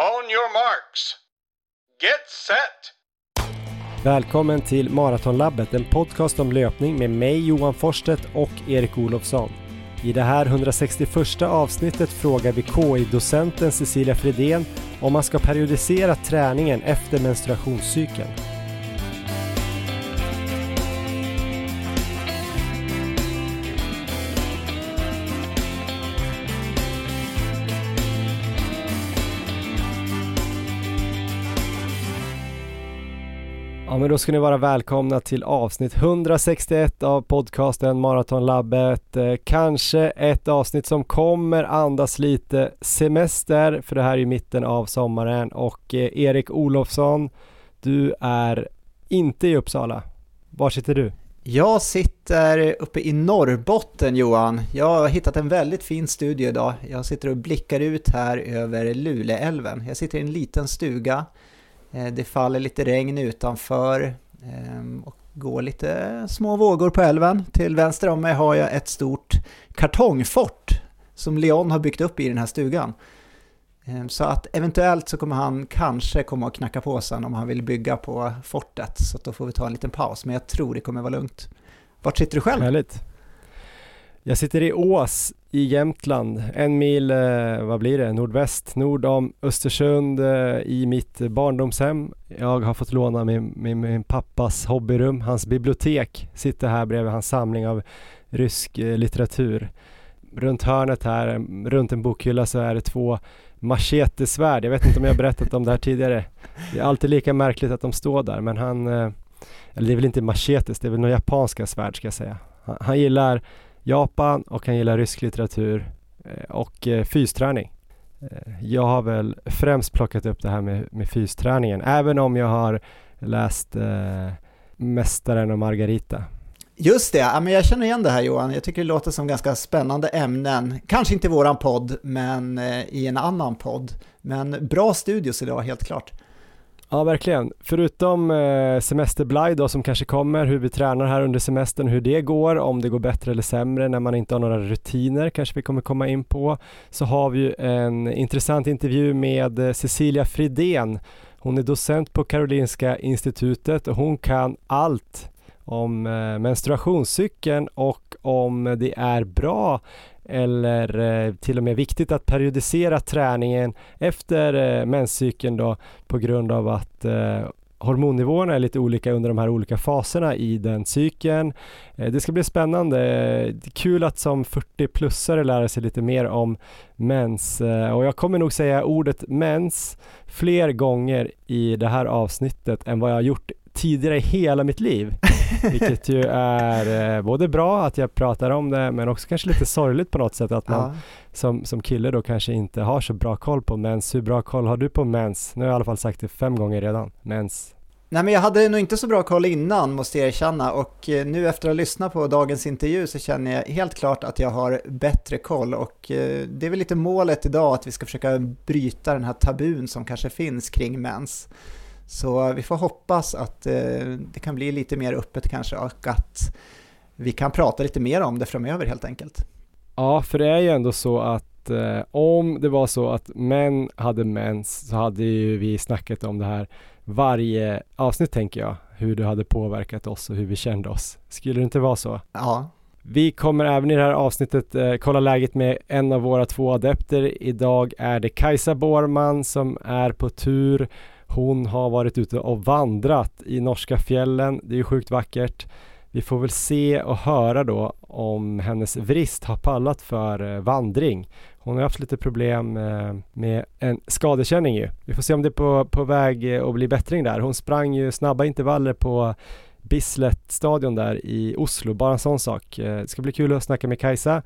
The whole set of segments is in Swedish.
On your marks. Get set! Välkommen till Maratonlabbet, en podcast om löpning med mig Johan Forsstedt och Erik Olofsson. I det här 161 avsnittet frågar vi KI-docenten Cecilia Fredén om man ska periodisera träningen efter menstruationscykeln. Men då ska ni vara välkomna till avsnitt 161 av podcasten Maratonlabbet. Eh, kanske ett avsnitt som kommer andas lite semester för det här är ju mitten av sommaren och eh, Erik Olofsson, du är inte i Uppsala. Var sitter du? Jag sitter uppe i Norrbotten Johan. Jag har hittat en väldigt fin studio idag. Jag sitter och blickar ut här över Luleälven. Jag sitter i en liten stuga Eh, det faller lite regn utanför ehm, och går lite små vågor på älven. Till vänster om mig har jag ett stort kartongfort som Leon har byggt upp i den här stugan. Ehm, så att eventuellt så kommer han kanske komma och knacka på sen om han vill bygga på fortet. Så då får vi ta en liten paus, men jag tror det kommer vara lugnt. Vart sitter du själv? Härligt. Jag sitter i Ås i Jämtland, en mil, eh, vad blir det, nordväst, nord om Östersund eh, i mitt barndomshem. Jag har fått låna min, min, min, pappas hobbyrum, hans bibliotek sitter här bredvid hans samling av rysk eh, litteratur. Runt hörnet här, runt en bokhylla så är det två machetesvärd. Jag vet inte om jag har berättat om det här tidigare. Det är alltid lika märkligt att de står där men han, eller det är väl inte machetes, det är väl några japanska svärd ska jag säga. Han, han gillar Japan och han gillar rysk litteratur eh, och eh, fysträning. Eh, jag har väl främst plockat upp det här med, med fysträningen, även om jag har läst eh, Mästaren och Margarita. Just det, men jag känner igen det här Johan. Jag tycker det låter som ganska spännande ämnen. Kanske inte i våran podd, men i en annan podd. Men bra studios idag, helt klart. Ja, verkligen. Förutom eh, semesterblaj då som kanske kommer, hur vi tränar här under semestern, hur det går, om det går bättre eller sämre när man inte har några rutiner kanske vi kommer komma in på, så har vi ju en intressant intervju med eh, Cecilia Fridén. Hon är docent på Karolinska institutet och hon kan allt om eh, menstruationscykeln och om det är bra eller eh, till och med viktigt att periodisera träningen efter eh, menscykeln då på grund av att eh, hormonnivåerna är lite olika under de här olika faserna i den cykeln. Det ska bli spännande. Kul att som 40-plussare lära sig lite mer om mens och jag kommer nog säga ordet mens fler gånger i det här avsnittet än vad jag har gjort tidigare i hela mitt liv. Vilket ju är eh, både bra att jag pratar om det men också kanske lite sorgligt på något sätt att man ja. som, som kille då kanske inte har så bra koll på mens. Hur bra koll har du på mens? Nu har jag i alla fall sagt det fem gånger redan. Mens. Nej men jag hade nog inte så bra koll innan måste jag erkänna och eh, nu efter att ha lyssnat på dagens intervju så känner jag helt klart att jag har bättre koll och eh, det är väl lite målet idag att vi ska försöka bryta den här tabun som kanske finns kring mens. Så vi får hoppas att eh, det kan bli lite mer öppet kanske och att vi kan prata lite mer om det framöver helt enkelt. Ja, för det är ju ändå så att eh, om det var så att män hade mens så hade ju vi snackat om det här varje avsnitt tänker jag. Hur det hade påverkat oss och hur vi kände oss. Skulle det inte vara så? Ja. Vi kommer även i det här avsnittet eh, kolla läget med en av våra två adepter. Idag är det Kajsa Borman som är på tur hon har varit ute och vandrat i norska fjällen. Det är ju sjukt vackert. Vi får väl se och höra då om hennes vrist har pallat för eh, vandring. Hon har haft lite problem eh, med en skadekänning ju. Vi får se om det är på, på väg eh, att bli bättring där. Hon sprang ju snabba intervaller på Bislett stadion där i Oslo, bara en sån sak. Det ska bli kul att snacka med Kajsa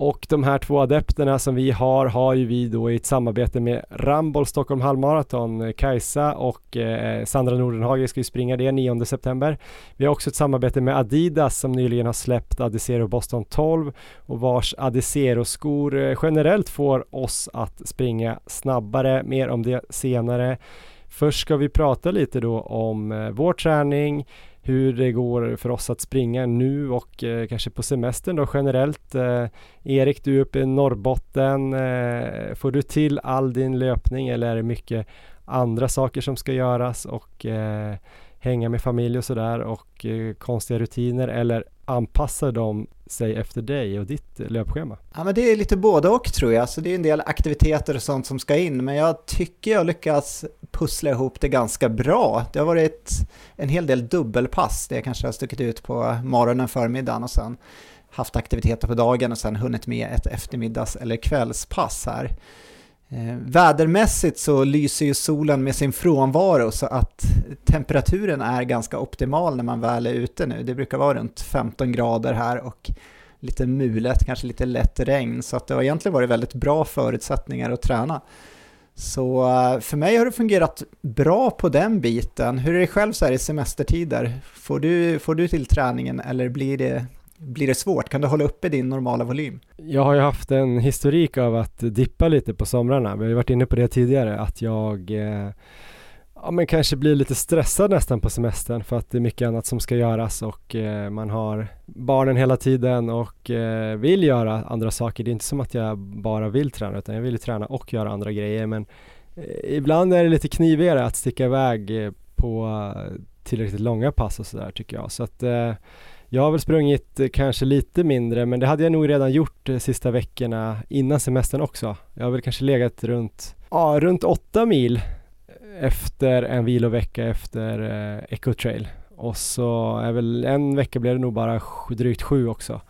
och de här två adepterna som vi har, har ju vi då i ett samarbete med Ramboll Stockholm halvmaraton. Eh, Kajsa och eh, Sandra Nordenhage ska ju springa det 9 september. Vi har också ett samarbete med Adidas som nyligen har släppt Adizero Boston 12 och vars Adizero-skor eh, generellt får oss att springa snabbare. Mer om det senare. Först ska vi prata lite då om eh, vår träning, hur det går för oss att springa nu och eh, kanske på semestern då generellt. Eh, Erik, du är uppe i Norrbotten. Eh, får du till all din löpning eller är det mycket andra saker som ska göras och eh, hänga med familj och sådär och eh, konstiga rutiner eller anpassar de sig efter dig och ditt löpschema? Ja men det är lite både och tror jag, så det är en del aktiviteter och sånt som ska in, men jag tycker jag lyckas pussla ihop det ganska bra. Det har varit en hel del dubbelpass, det jag kanske har stuckit ut på morgonen, förmiddagen och sen haft aktiviteter på dagen och sen hunnit med ett eftermiddags eller kvällspass här. Eh, vädermässigt så lyser ju solen med sin frånvaro så att temperaturen är ganska optimal när man väl är ute nu. Det brukar vara runt 15 grader här och lite mulet, kanske lite lätt regn så att det har egentligen varit väldigt bra förutsättningar att träna. Så eh, för mig har det fungerat bra på den biten. Hur är det själv så här i semestertider? Får du, får du till träningen eller blir det blir det svårt? Kan du hålla uppe din normala volym? Jag har ju haft en historik av att dippa lite på somrarna. Vi har ju varit inne på det tidigare, att jag eh, ja, men kanske blir lite stressad nästan på semestern för att det är mycket annat som ska göras och eh, man har barnen hela tiden och eh, vill göra andra saker. Det är inte som att jag bara vill träna utan jag vill träna och göra andra grejer men eh, ibland är det lite knivigare att sticka iväg eh, på tillräckligt långa pass och sådär tycker jag. Så att eh, jag har väl sprungit eh, kanske lite mindre men det hade jag nog redan gjort de sista veckorna innan semestern också. Jag har väl kanske legat runt, ja, runt åtta mil eh, efter en vilovecka efter eh, Eco Trail. Och så är väl en vecka blev det nog bara drygt sju också.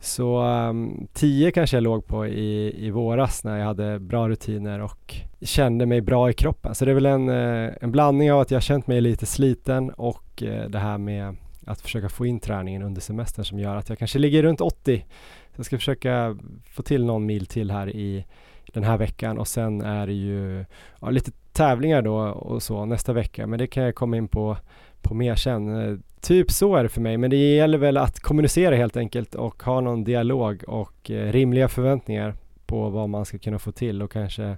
Så um, tio kanske jag låg på i, i våras när jag hade bra rutiner och kände mig bra i kroppen. Så det är väl en, en blandning av att jag känt mig lite sliten och det här med att försöka få in träningen under semestern som gör att jag kanske ligger runt 80. Jag ska försöka få till någon mil till här i den här veckan och sen är det ju ja, lite tävlingar då och så nästa vecka men det kan jag komma in på, på mer sen. Eh, typ så är det för mig men det gäller väl att kommunicera helt enkelt och ha någon dialog och eh, rimliga förväntningar på vad man ska kunna få till och kanske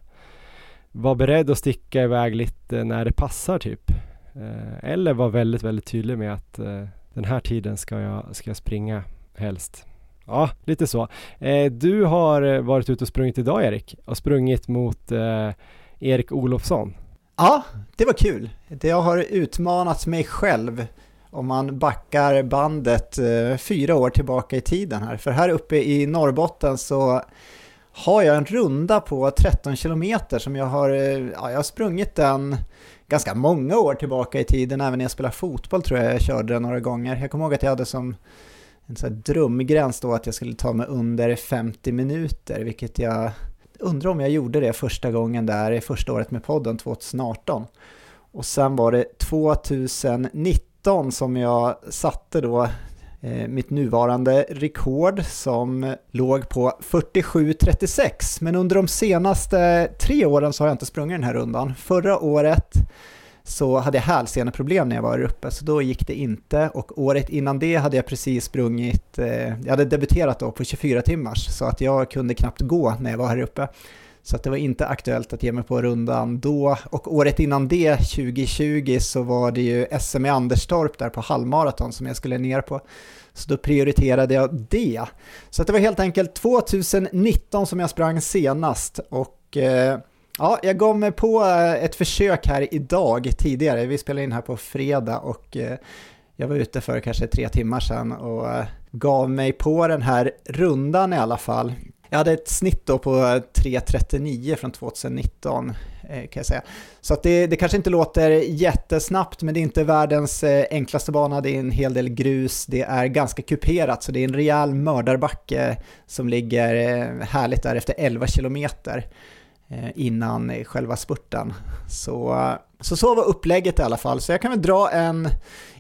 vara beredd att sticka iväg lite när det passar typ. Eh, eller vara väldigt, väldigt tydlig med att eh, den här tiden ska jag, ska jag springa helst. Ja, lite så. Eh, du har varit ute och sprungit idag Erik och sprungit mot eh, Erik Olofsson. Ja, det var kul. Jag har utmanat mig själv om man backar bandet eh, fyra år tillbaka i tiden här. För här uppe i Norrbotten så har jag en runda på 13 kilometer som jag har, eh, ja, jag har sprungit den ganska många år tillbaka i tiden, även när jag spelade fotboll tror jag jag körde den några gånger. Jag kommer ihåg att jag hade som en sån drömgräns då att jag skulle ta mig under 50 minuter, vilket jag undrar om jag gjorde det första gången där i första året med podden 2018. Och sen var det 2019 som jag satte då Eh, mitt nuvarande rekord som låg på 47.36 men under de senaste tre åren så har jag inte sprungit den här rundan. Förra året så hade jag hälseneproblem när jag var uppe så då gick det inte och året innan det hade jag precis sprungit, eh, jag hade debuterat då på 24 timmars så att jag kunde knappt gå när jag var här uppe. Så att det var inte aktuellt att ge mig på rundan då. Och året innan det, 2020, så var det ju SM i Anderstorp där på halvmaraton som jag skulle ner på. Så då prioriterade jag det. Så det var helt enkelt 2019 som jag sprang senast och eh, ja, jag gav mig på eh, ett försök här idag tidigare. Vi spelade in här på fredag och eh, jag var ute för kanske tre timmar sedan och eh, gav mig på den här rundan i alla fall. Jag hade ett snitt då på 3.39 från 2019 eh, kan jag säga. Så att det, det kanske inte låter jättesnabbt men det är inte världens eh, enklaste bana, det är en hel del grus, det är ganska kuperat så det är en rejäl mördarbacke eh, som ligger härligt där efter 11 kilometer. Eh, innan själva spurten. Så, eh, så så var upplägget i alla fall. Så jag kan väl dra en,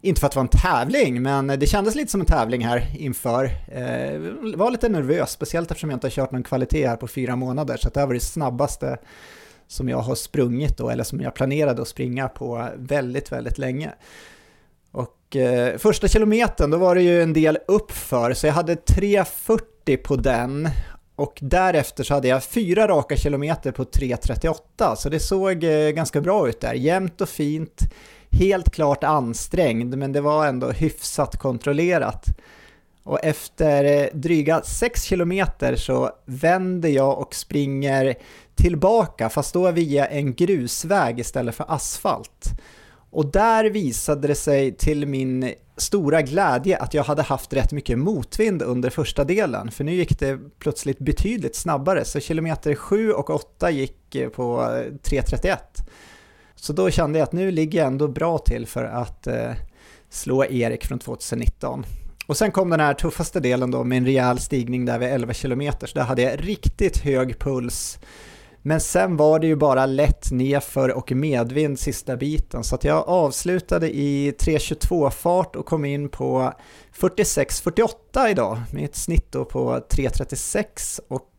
inte för att det var en tävling, men det kändes lite som en tävling här inför. Eh, var lite nervös, speciellt eftersom jag inte har kört någon kvalitet här på fyra månader. Så det här var det snabbaste som jag har sprungit då, eller som jag planerade att springa på väldigt, väldigt länge. Och eh, första kilometern, då var det ju en del uppför, så jag hade 3.40 på den och därefter så hade jag fyra raka kilometer på 3.38 så det såg eh, ganska bra ut där. Jämnt och fint, helt klart ansträngd, men det var ändå hyfsat kontrollerat. Och efter eh, dryga 6 kilometer så vänder jag och springer tillbaka, fast då via en grusväg istället för asfalt. Och där visade det sig till min stora glädje att jag hade haft rätt mycket motvind under första delen, för nu gick det plötsligt betydligt snabbare, så kilometer 7 och 8 gick eh, på eh, 3.31. Så då kände jag att nu ligger jag ändå bra till för att eh, slå Erik från 2019. Och sen kom den här tuffaste delen då med en rejäl stigning där vid 11 km, så där hade jag riktigt hög puls. Men sen var det ju bara lätt nedför och medvind sista biten, så att jag avslutade i 3.22 fart och kom in på 46.48 idag med ett snitt då på 3.36 och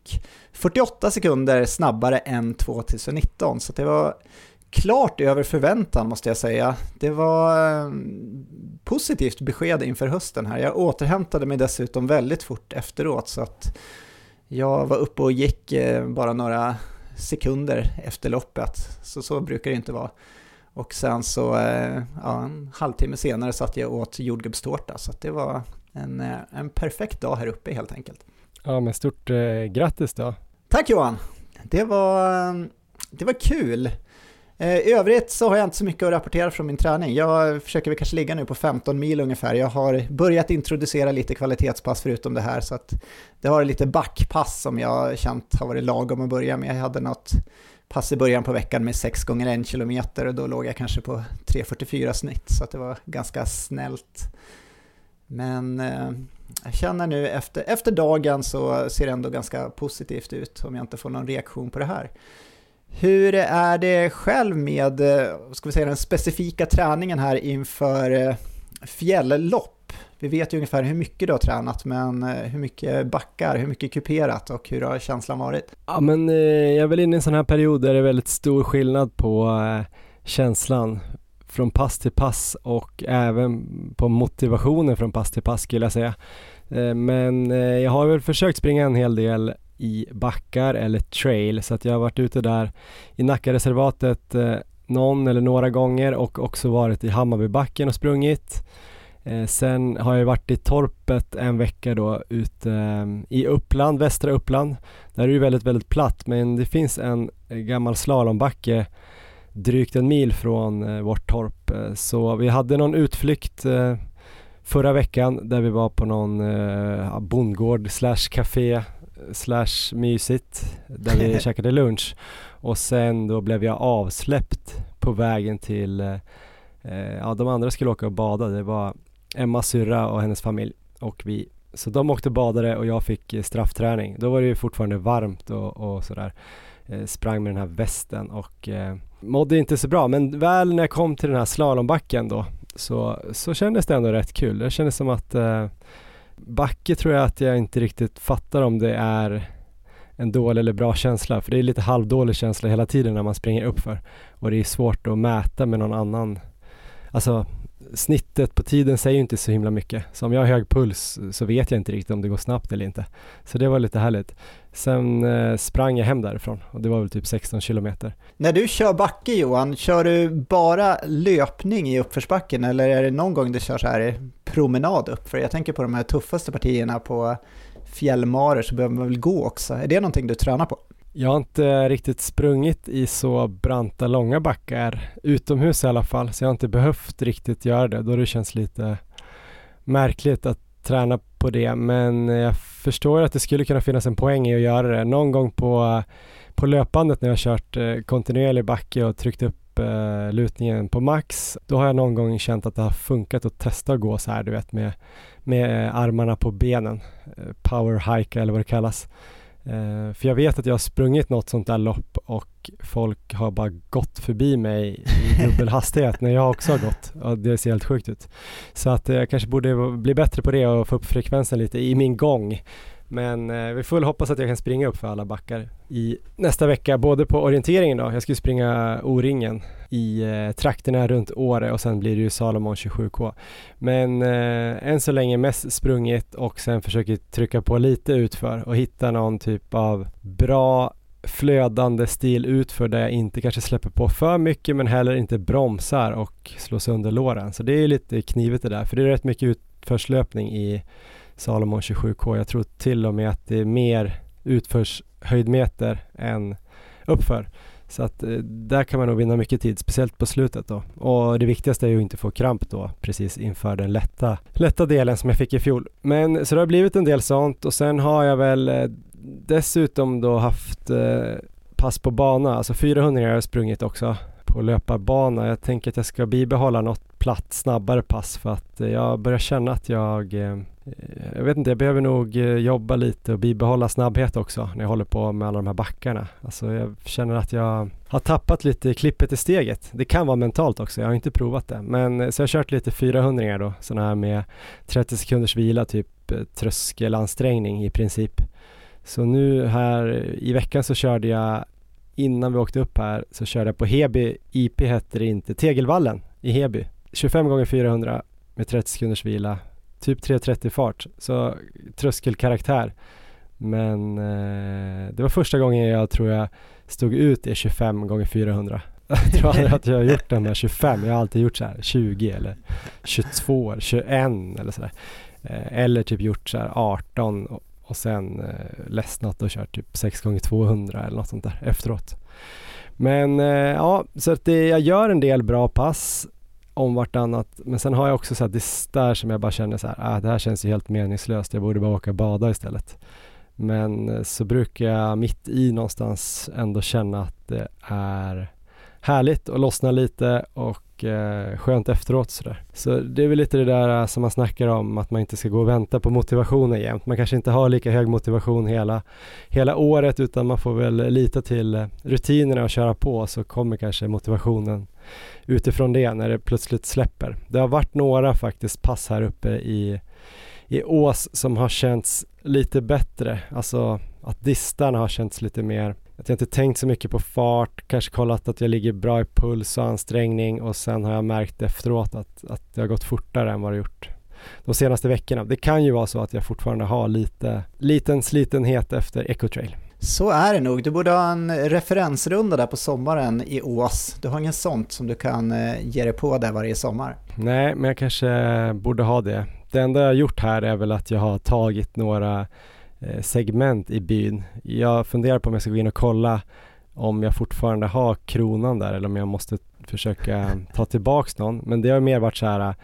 48 sekunder snabbare än 2019, så det var klart över förväntan måste jag säga. Det var eh, positivt besked inför hösten här. Jag återhämtade mig dessutom väldigt fort efteråt så att jag var uppe och gick eh, bara några sekunder efter loppet. Så så brukar det inte vara. Och sen så, eh, ja, en halvtimme senare satt jag åt jordgubbstårta så det var en, en perfekt dag här uppe helt enkelt. Ja, men stort eh, grattis då. Tack Johan! Det var, det var kul. Eh, I övrigt så har jag inte så mycket att rapportera från min träning. Jag försöker väl kanske ligga nu på 15 mil ungefär. Jag har börjat introducera lite kvalitetspass förutom det här så att det har lite backpass som jag känt har varit lagom att börja med. Jag hade något pass i början på veckan med 6 gånger 1 kilometer och då låg jag kanske på 3.44 snitt så att det var ganska snällt. Men eh, jag känner nu efter, efter dagen så ser det ändå ganska positivt ut om jag inte får någon reaktion på det här. Hur är det själv med eh, ska vi säga, den specifika träningen här inför eh, fjälllopp? Vi vet ju ungefär hur mycket du har tränat, men eh, hur mycket backar, hur mycket kuperat och hur har känslan varit? Ja, men jag är väl inne i en sån här period där det är väldigt stor skillnad på känslan från pass till pass och även på motivationen från pass till pass skulle jag säga. Men jag har väl försökt springa en hel del i backar eller trail så att jag har varit ute där i Nackareservatet eh, någon eller några gånger och också varit i Hammarbybacken och sprungit. Eh, sen har jag varit i Torpet en vecka då ute eh, i Uppland, västra Uppland. Där är det väldigt, väldigt platt men det finns en eh, gammal slalombacke drygt en mil från eh, vårt torp. Eh, så vi hade någon utflykt eh, förra veckan där vi var på någon eh, bondgård slash café slash mysigt där vi käkade lunch. Och sen då blev jag avsläppt på vägen till eh, ja de andra skulle åka och bada. Det var Emma syrra och hennes familj och vi. Så de åkte och badade och jag fick eh, straffträning. Då var det ju fortfarande varmt och, och sådär. Eh, sprang med den här västen och eh, mådde inte så bra. Men väl när jag kom till den här slalombacken då så, så kändes det ändå rätt kul. Det kändes som att eh, Backe tror jag att jag inte riktigt fattar om det är en dålig eller bra känsla, för det är lite halvdålig känsla hela tiden när man springer uppför och det är svårt att mäta med någon annan. Alltså snittet på tiden säger ju inte så himla mycket. Så om jag har hög puls så vet jag inte riktigt om det går snabbt eller inte. Så det var lite härligt. Sen eh, sprang jag hem därifrån och det var väl typ 16 kilometer. När du kör backe Johan, kör du bara löpning i uppförsbacken eller är det någon gång du kör så här promenad upp? För jag tänker på de här tuffaste partierna på fjällmarer så behöver man väl gå också. Är det någonting du tränar på? Jag har inte riktigt sprungit i så branta långa backar utomhus i alla fall så jag har inte behövt riktigt göra det då det känns lite märkligt att träna på det men jag förstår att det skulle kunna finnas en poäng i att göra det. Någon gång på, på löpbandet när jag kört eh, kontinuerlig backe och tryckt upp eh, lutningen på max då har jag någon gång känt att det har funkat att testa att gå så här du vet med, med armarna på benen. Eh, power hike eller vad det kallas. Uh, för jag vet att jag har sprungit något sånt där lopp och folk har bara gått förbi mig i dubbel hastighet när jag också har gått. Och det ser helt sjukt ut. Så att jag kanske borde bli bättre på det och få upp frekvensen lite i min gång. Men eh, vi får väl hoppas att jag kan springa upp för alla backar i nästa vecka, både på orienteringen då, jag ska ju springa O-ringen i eh, trakterna runt Åre och sen blir det ju Salomon 27K. Men eh, än så länge mest sprungit och sen försöker trycka på lite utför och hitta någon typ av bra flödande stil utför där jag inte kanske släpper på för mycket men heller inte bromsar och slår sönder låren. Så det är lite knivigt det där, för det är rätt mycket utförslöpning i Salomon 27K. Jag tror till och med att det är mer utförshöjdmeter än uppför. Så att eh, där kan man nog vinna mycket tid, speciellt på slutet då. Och det viktigaste är ju att inte få kramp då precis inför den lätta, lätta delen som jag fick i fjol. Men så det har blivit en del sånt och sen har jag väl eh, dessutom då haft eh, pass på bana, alltså 400 har jag sprungit också på löparbana. Jag tänker att jag ska bibehålla något platt snabbare pass för att eh, jag börjar känna att jag Eh, jag vet inte, jag behöver nog eh, jobba lite och bibehålla snabbhet också när jag håller på med alla de här backarna. Alltså jag känner att jag har tappat lite klippet i steget. Det kan vara mentalt också, jag har inte provat det. Men eh, så jag har kört lite 400 då, sådana här med 30 sekunders vila, typ tröskelansträngning i princip. Så nu här i veckan så körde jag, innan vi åkte upp här, så körde jag på Heby, IP hette det inte, Tegelvallen i Heby. 25 gånger 400 med 30 sekunders vila, typ 3.30 fart, så tröskelkaraktär. Men eh, det var första gången jag tror jag stod ut i 25 gånger 400. Jag tror aldrig att jag har gjort de här 25, jag har alltid gjort så här 20 eller 22 eller 21 eller sådär. Eh, eller typ gjort så här 18 och, och sen eh, ledsnat och kört typ 6 gånger 200 eller något sånt där efteråt. Men eh, ja, så att det, jag gör en del bra pass om vartannat. Men sen har jag också så här distar som jag bara känner så här, ah, det här känns ju helt meningslöst. Jag borde bara åka och bada istället. Men eh, så brukar jag mitt i någonstans ändå känna att det är härligt och lossna lite och eh, skönt efteråt sådär. Så det är väl lite det där eh, som man snackar om att man inte ska gå och vänta på motivationen jämt. Man kanske inte har lika hög motivation hela, hela året utan man får väl lita till eh, rutinerna och köra på så kommer kanske motivationen utifrån det när det plötsligt släpper. Det har varit några faktiskt pass här uppe i, i Ås som har känts lite bättre. Alltså att distarna har känts lite mer att jag inte tänkt så mycket på fart, kanske kollat att jag ligger bra i puls och ansträngning och sen har jag märkt efteråt att, att det har gått fortare än vad det gjort de senaste veckorna. Det kan ju vara så att jag fortfarande har lite liten slitenhet efter Ecotrail. Så är det nog. Du borde ha en referensrunda där på sommaren i Ås. Du har inget sånt som du kan eh, ge dig på där varje sommar? Nej, men jag kanske borde ha det. Det enda jag har gjort här är väl att jag har tagit några eh, segment i byn. Jag funderar på om jag ska gå in och kolla om jag fortfarande har kronan där eller om jag måste försöka ta tillbaks någon. Men det har mer varit så här,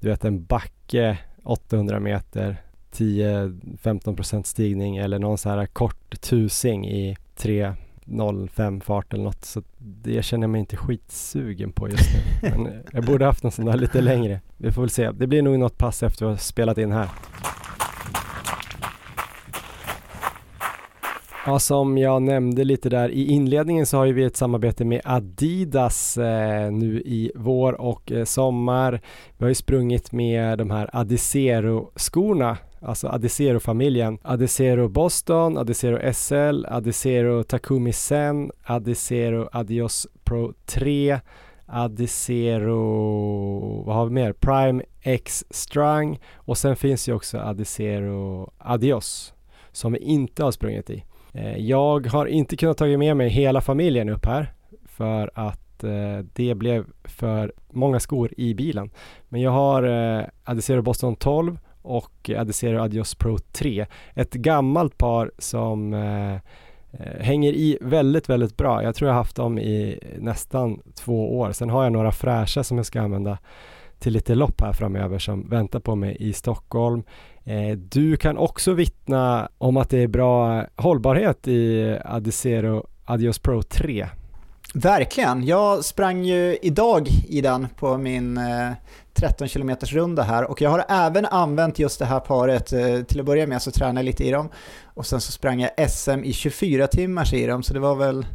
du vet en backe 800 meter 10-15% stigning eller någon så här kort tusing i 3.05 fart eller något. Så det känner jag mig inte skitsugen på just nu. Men jag borde haft en sån där lite längre. Vi får väl se. Det blir nog något pass efter att ha spelat in här. Ja, som jag nämnde lite där i inledningen så har ju vi ett samarbete med Adidas eh, nu i vår och eh, sommar. Vi har ju sprungit med de här Adizero-skorna alltså Adizero-familjen. Adizero Boston, Adizero SL, Adizero Takumi Sen, Adizero Adios Pro 3, Adizero, vad har vi mer? Prime X Strang och sen finns ju också Adizero Adios som vi inte har sprungit i. Eh, jag har inte kunnat ta med mig hela familjen upp här för att eh, det blev för många skor i bilen. Men jag har eh, Boston 12 och Adizero Adios Pro 3. Ett gammalt par som eh, hänger i väldigt, väldigt bra. Jag tror jag haft dem i nästan två år. Sen har jag några fräscha som jag ska använda till lite lopp här framöver som väntar på mig i Stockholm. Eh, du kan också vittna om att det är bra hållbarhet i Adizero Adios Pro 3. Verkligen. Jag sprang ju idag i den på min eh, 13 km runda här och jag har även använt just det här paret. Eh, till att börja med så tränade jag lite i dem och sen så sprang jag SM i 24 timmars i dem så det var väl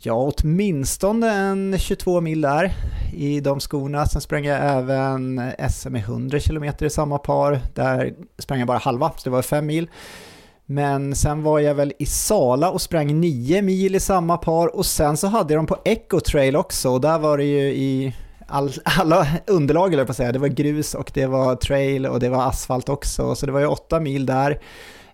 Ja, åtminstone en 22 mil där i de skorna. Sen sprang jag även SM i 100 km i samma par. Där sprang jag bara halva, så det var 5 mil. Men sen var jag väl i Sala och sprang 9 mil i samma par och sen så hade jag dem på Echo Trail också och där var det ju i all, alla underlag eller på att säga. Det var grus och det var trail och det var asfalt också så det var ju 8 mil där.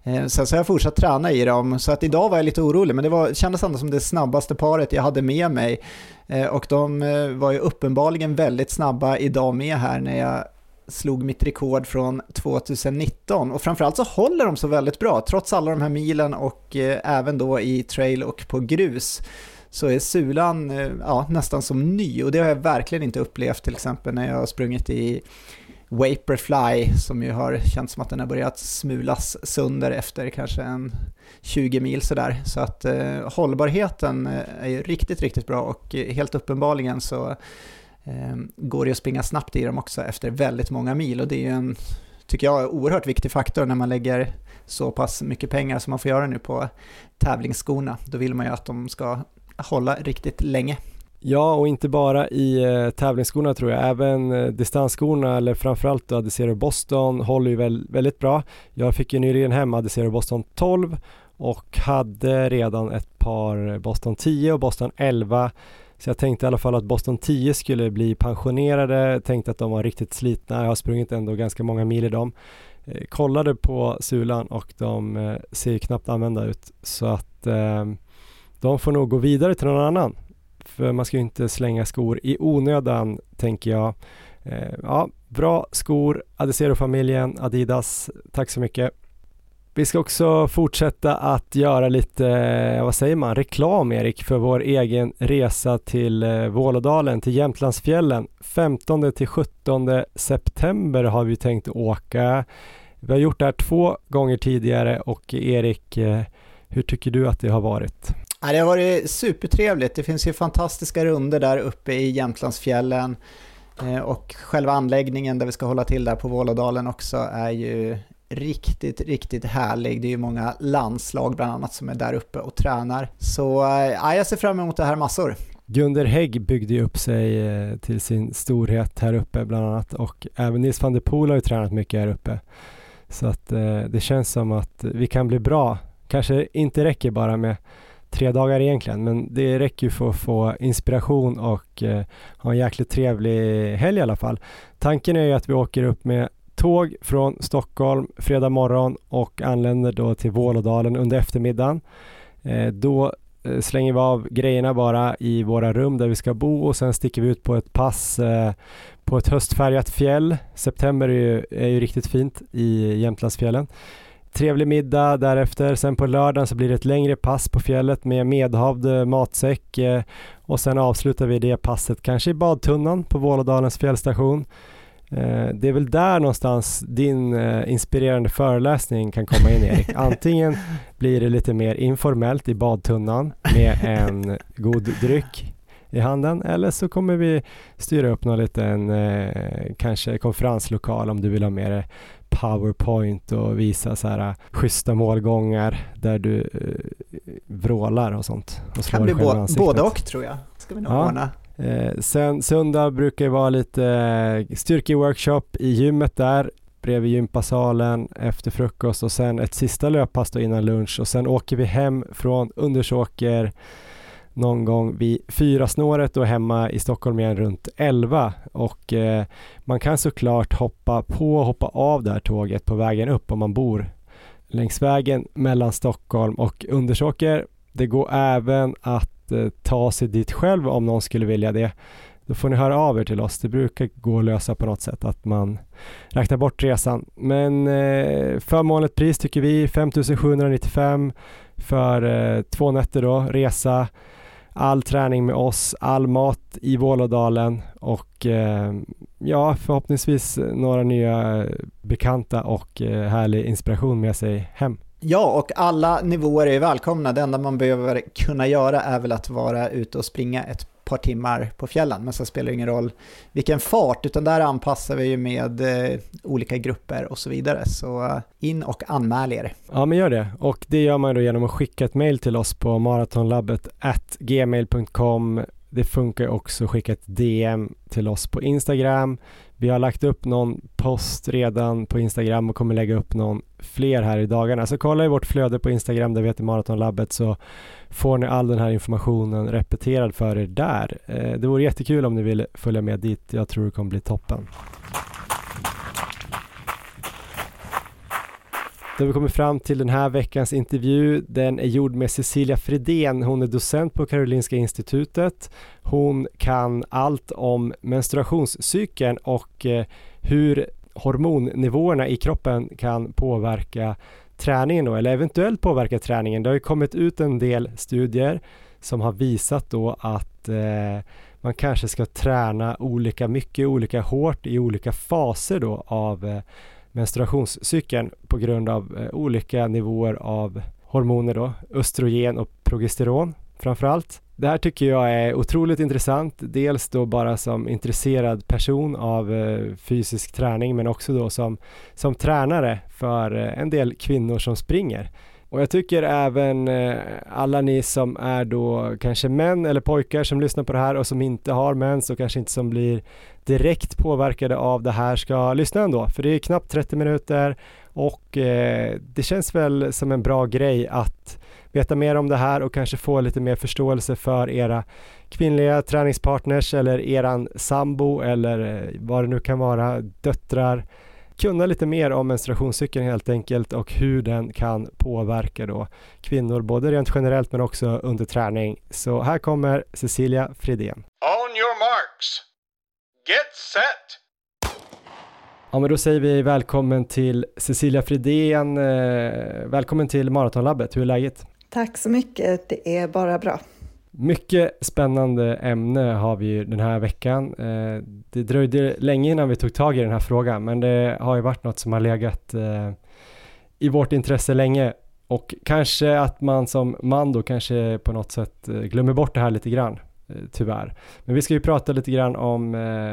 Eh, sen så har jag fortsatt träna i dem, så att idag var jag lite orolig, men det var, kändes ändå som det snabbaste paret jag hade med mig. Eh, och de eh, var ju uppenbarligen väldigt snabba idag med här när jag slog mitt rekord från 2019 och framförallt så håller de så väldigt bra trots alla de här milen och även då i trail och på grus så är Sulan ja, nästan som ny. Och det har jag verkligen inte upplevt till exempel när jag har sprungit i Vaporfly som ju har känts som att den har börjat smulas sönder efter kanske en 20 mil sådär. Så att eh, hållbarheten eh, är ju riktigt, riktigt bra och helt uppenbarligen så eh, går det att springa snabbt i dem också efter väldigt många mil och det är ju en, tycker jag, oerhört viktig faktor när man lägger så pass mycket pengar som man får göra nu på tävlingsskorna. Då vill man ju att de ska hålla riktigt länge. Ja, och inte bara i eh, tävlingsskorna tror jag, även eh, distansskorna eller framförallt då Adizero Boston håller ju väl, väldigt bra. Jag fick ju nyligen hem Adizero Boston 12 och hade redan ett par Boston 10 och Boston 11 så jag tänkte i alla fall att Boston 10 skulle bli pensionerade, tänkte att de var riktigt slitna, jag har sprungit ändå ganska många mil i dem. Eh, kollade på sulan och de eh, ser knappt använda ut. Så att eh, de får nog gå vidare till någon annan för eh, man ska ju inte slänga skor i onödan tänker jag. Eh, ja, bra skor, Adizero-familjen, Adidas, tack så mycket. Vi ska också fortsätta att göra lite, eh, vad säger man, reklam Erik för vår egen resa till eh, Vålådalen, till Jämtlandsfjällen. 15 till 17 september har vi tänkt åka. Vi har gjort det här två gånger tidigare och Erik, hur tycker du att det har varit? Ja, det har varit supertrevligt. Det finns ju fantastiska runder där uppe i Jämtlandsfjällen. Eh, och själva anläggningen där vi ska hålla till där på Vålådalen också är ju riktigt, riktigt härlig. Det är ju många landslag bland annat som är där uppe och tränar. Så eh, ja, jag ser fram emot det här massor. Gunder Hägg byggde ju upp sig eh, till sin storhet här uppe bland annat och även Nils van der Poel har ju tränat mycket här uppe. Så att det känns som att vi kan bli bra. Kanske inte räcker bara med tre dagar egentligen, men det räcker ju för att få inspiration och eh, ha en jäkligt trevlig helg i alla fall. Tanken är ju att vi åker upp med tåg från Stockholm fredag morgon och anländer då till Vålådalen under eftermiddagen. Eh, då eh, slänger vi av grejerna bara i våra rum där vi ska bo och sen sticker vi ut på ett pass eh, på ett höstfärgat fjäll. September är ju, är ju riktigt fint i Jämtlandsfjällen trevlig middag därefter. Sen på lördagen så blir det ett längre pass på fjället med medhavd eh, matsäck eh, och sen avslutar vi det passet kanske i badtunnan på Vålådalens fjällstation. Eh, det är väl där någonstans din inspirerande föreläsning kan komma in Erik. Antingen blir det lite mer informellt i badtunnan med en god dryck i handen eller så kommer vi styra upp någon liten kanske konferenslokal om du vill ha med powerpoint och visa så här äh, schyssta målgångar där du eh, vrålar och sånt. Och kan bli bo både och tror jag. Ska vi nog ja. ordna. Eh, sen söndag brukar det vara lite eh, styrkeworkshop i gymmet där bredvid gympasalen efter frukost och sen ett sista löppass då innan lunch och sen åker vi hem från Undersåker någon gång vid fyra snåret och hemma i Stockholm igen runt 11 och eh, man kan såklart hoppa på och hoppa av det här tåget på vägen upp om man bor längs vägen mellan Stockholm och Undersåker. Det går även att eh, ta sig dit själv om någon skulle vilja det. Då får ni höra av er till oss. Det brukar gå att lösa på något sätt att man räknar bort resan. Men eh, förmånligt pris tycker vi 5795 för eh, två nätter då, resa all träning med oss, all mat i Vålådalen och eh, ja, förhoppningsvis några nya bekanta och eh, härlig inspiration med sig hem. Ja, och alla nivåer är välkomna. Det enda man behöver kunna göra är väl att vara ute och springa ett par timmar på fjällen, men sen spelar det ingen roll vilken fart, utan där anpassar vi ju med eh, olika grupper och så vidare. Så eh, in och anmäl er. Ja, men gör det. Och det gör man då genom att skicka ett mail till oss på maratonlabbet gmail.com. Det funkar också att skicka ett DM till oss på Instagram. Vi har lagt upp någon post redan på Instagram och kommer lägga upp någon fler här i dagarna. Så kolla i vårt flöde på Instagram där vi heter Maratonlabbet så får ni all den här informationen repeterad för er där. Eh, det vore jättekul om ni vill följa med dit. Jag tror det kommer bli toppen. Då har vi kommit fram till den här veckans intervju. Den är gjord med Cecilia Fredén. Hon är docent på Karolinska institutet. Hon kan allt om menstruationscykeln och eh, hur hormonnivåerna i kroppen kan påverka träningen då, eller eventuellt påverka träningen. Det har ju kommit ut en del studier som har visat då att eh, man kanske ska träna olika mycket, olika hårt i olika faser då av eh, menstruationscykeln på grund av eh, olika nivåer av hormoner då, östrogen och progesteron framförallt. Det här tycker jag är otroligt intressant, dels då bara som intresserad person av eh, fysisk träning men också då som, som tränare för eh, en del kvinnor som springer. Och jag tycker även eh, alla ni som är då kanske män eller pojkar som lyssnar på det här och som inte har mens och kanske inte som blir direkt påverkade av det här ska lyssna ändå. För det är knappt 30 minuter och eh, det känns väl som en bra grej att veta mer om det här och kanske få lite mer förståelse för era kvinnliga träningspartners eller eran sambo eller eh, vad det nu kan vara, döttrar kunna lite mer om menstruationscykeln helt enkelt och hur den kan påverka då kvinnor både rent generellt men också under träning. Så här kommer Cecilia Fridén. On your marks. Get set. Ja men då säger vi välkommen till Cecilia Fridén. Eh, välkommen till Maratonlabbet. Hur är läget? Tack så mycket. Det är bara bra. Mycket spännande ämne har vi ju den här veckan. Eh, det dröjde länge innan vi tog tag i den här frågan, men det har ju varit något som har legat eh, i vårt intresse länge och kanske att man som man då kanske på något sätt eh, glömmer bort det här lite grann, tyvärr. Men vi ska ju prata lite grann om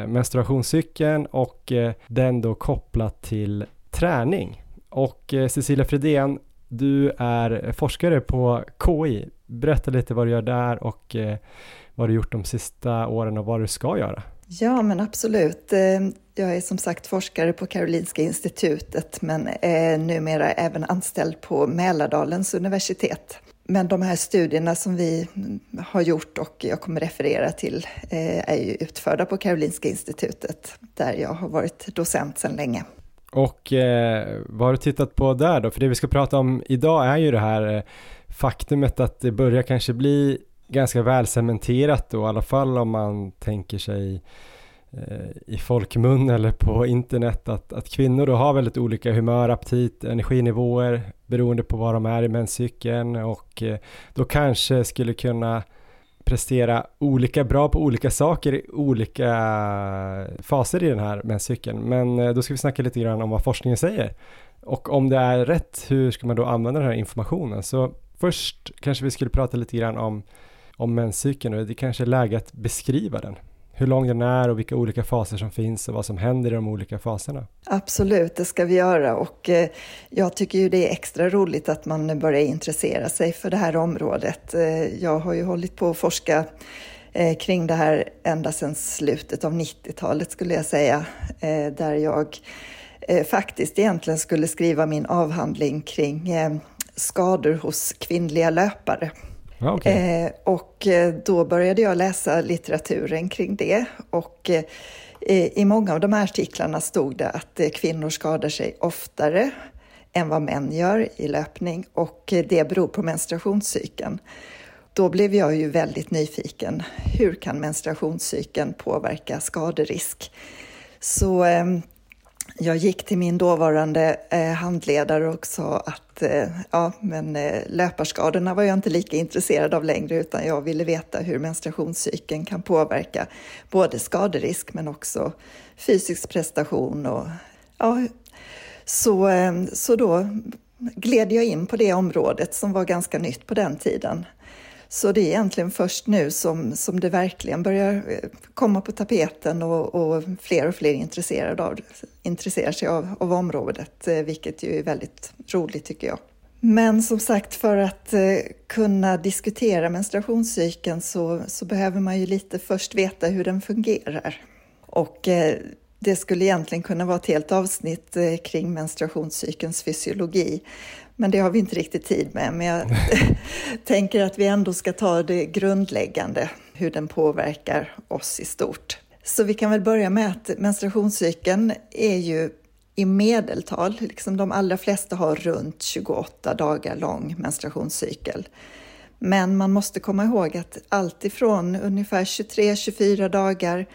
menstruationscykeln och den då kopplat till träning. Och Cecilia Fredén, du är forskare på KI. Berätta lite vad du gör där och eh, vad du gjort de sista åren och vad du ska göra. Ja, men absolut. Eh, jag är som sagt forskare på Karolinska institutet men är numera även anställd på Mälardalens universitet. Men de här studierna som vi har gjort och jag kommer referera till eh, är ju utförda på Karolinska institutet där jag har varit docent sedan länge. Och eh, vad har du tittat på där då? För det vi ska prata om idag är ju det här faktumet att det börjar kanske bli ganska välcementerat då, i alla fall om man tänker sig eh, i folkmun eller på internet att, att kvinnor då har väldigt olika humör, aptit, energinivåer beroende på var de är i menscykeln och eh, då kanske skulle kunna prestera olika bra på olika saker i olika faser i den här menscykeln. Men eh, då ska vi snacka lite grann om vad forskningen säger. Och om det är rätt, hur ska man då använda den här informationen? Så först kanske vi skulle prata lite grann om, om menscykeln och det kanske är läge att beskriva den hur lång den är och vilka olika faser som finns och vad som händer i de olika faserna. Absolut, det ska vi göra och eh, jag tycker ju det är extra roligt att man börjar intressera sig för det här området. Eh, jag har ju hållit på att forska eh, kring det här ända sedan slutet av 90-talet skulle jag säga, där jag faktiskt egentligen skulle skriva min avhandling kring skador hos kvinnliga löpare. Okay. Eh, och eh, då började jag läsa litteraturen kring det och eh, i många av de här artiklarna stod det att eh, kvinnor skadar sig oftare än vad män gör i löpning och det beror på menstruationscykeln. Då blev jag ju väldigt nyfiken. Hur kan menstruationscykeln påverka skaderisk? Så ehm, jag gick till min dåvarande eh, handledare och sa att eh, ja, men, eh, löparskadorna var jag inte lika intresserad av längre utan jag ville veta hur menstruationscykeln kan påverka både skaderisk men också fysisk prestation. Och, ja, så, eh, så då gled jag in på det området som var ganska nytt på den tiden. Så det är egentligen först nu som, som det verkligen börjar eh, komma på tapeten och, och fler och fler intresserade av, intresserar sig av, av området, eh, vilket ju är väldigt roligt tycker jag. Men som sagt, för att eh, kunna diskutera menstruationscykeln så, så behöver man ju lite först veta hur den fungerar. Och det skulle egentligen kunna vara ett helt avsnitt kring menstruationscykelns fysiologi. Men det har vi inte riktigt tid med. Men jag tänker att vi ändå ska ta det grundläggande, hur den påverkar oss i stort. Så vi kan väl börja med att menstruationscykeln är ju i medeltal, liksom de allra flesta har runt 28 dagar lång menstruationscykel. Men man måste komma ihåg att allt ifrån ungefär 23-24 dagar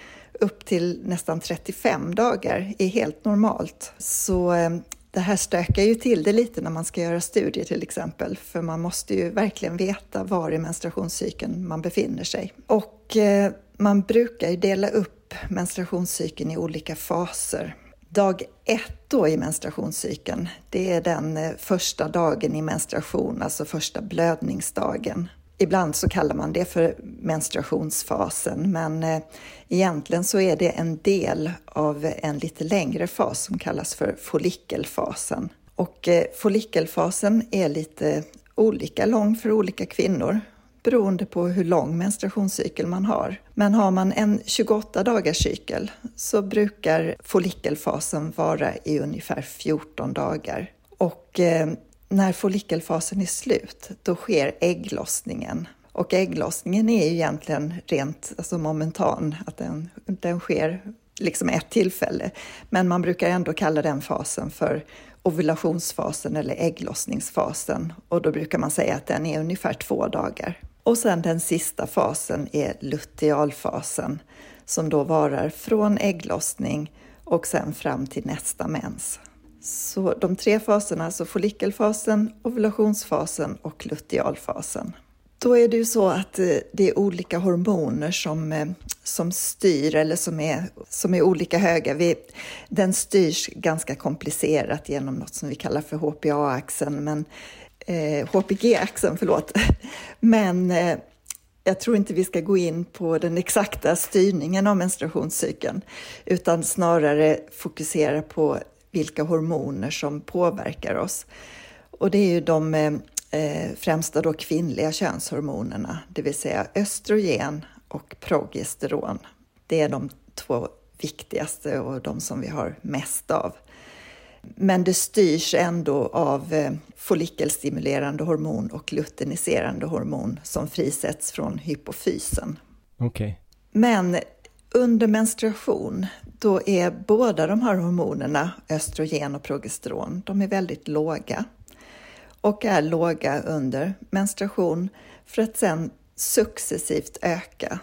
upp till nästan 35 dagar är helt normalt. Så eh, det här stökar ju till det lite när man ska göra studier till exempel, för man måste ju verkligen veta var i menstruationscykeln man befinner sig. Och eh, man brukar ju dela upp menstruationscykeln i olika faser. Dag ett då i menstruationscykeln, det är den eh, första dagen i menstruation, alltså första blödningsdagen. Ibland så kallar man det för menstruationsfasen, men eh, egentligen så är det en del av en lite längre fas som kallas för follikelfasen. Och eh, follikelfasen är lite olika lång för olika kvinnor beroende på hur lång menstruationscykel man har. Men har man en 28 dagars cykel så brukar follikelfasen vara i ungefär 14 dagar. Och eh, när follikelfasen är slut, då sker ägglossningen. Och ägglossningen är ju egentligen rent alltså momentan, att den, den sker liksom ett tillfälle. Men man brukar ändå kalla den fasen för ovulationsfasen eller ägglossningsfasen och då brukar man säga att den är ungefär två dagar. Och sen den sista fasen är lutealfasen som då varar från ägglossning och sen fram till nästa mens. Så de tre faserna, alltså follikelfasen, ovulationsfasen och lutealfasen. Då är det ju så att eh, det är olika hormoner som, eh, som styr eller som är, som är olika höga. Vi, den styrs ganska komplicerat genom något som vi kallar för HPA-axeln, men eh, HPG-axeln, förlåt. Men eh, jag tror inte vi ska gå in på den exakta styrningen av menstruationscykeln, utan snarare fokusera på vilka hormoner som påverkar oss. Och det är ju de eh, främsta då kvinnliga könshormonerna, det vill säga östrogen och progesteron. Det är de två viktigaste och de som vi har mest av. Men det styrs ändå av eh, follikelstimulerande hormon och luteiniserande hormon som frisätts från hypofysen. Okay. Men under menstruation, då är båda de här hormonerna, östrogen och progesteron, de är väldigt låga och är låga under menstruation för att sen successivt öka.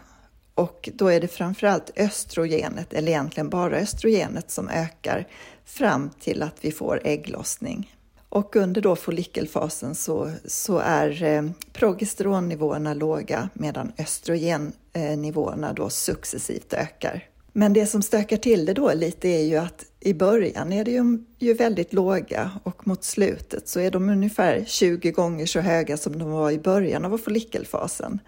Och då är det framförallt östrogenet, eller egentligen bara östrogenet, som ökar fram till att vi får ägglossning. Och under då follikelfasen så, så är eh, progesteronnivåerna låga medan östrogennivåerna då successivt ökar. Men det som stökar till det då lite är ju att i början är det ju, ju väldigt låga och mot slutet så är de ungefär 20 gånger så höga som de var i början av follikelfasen.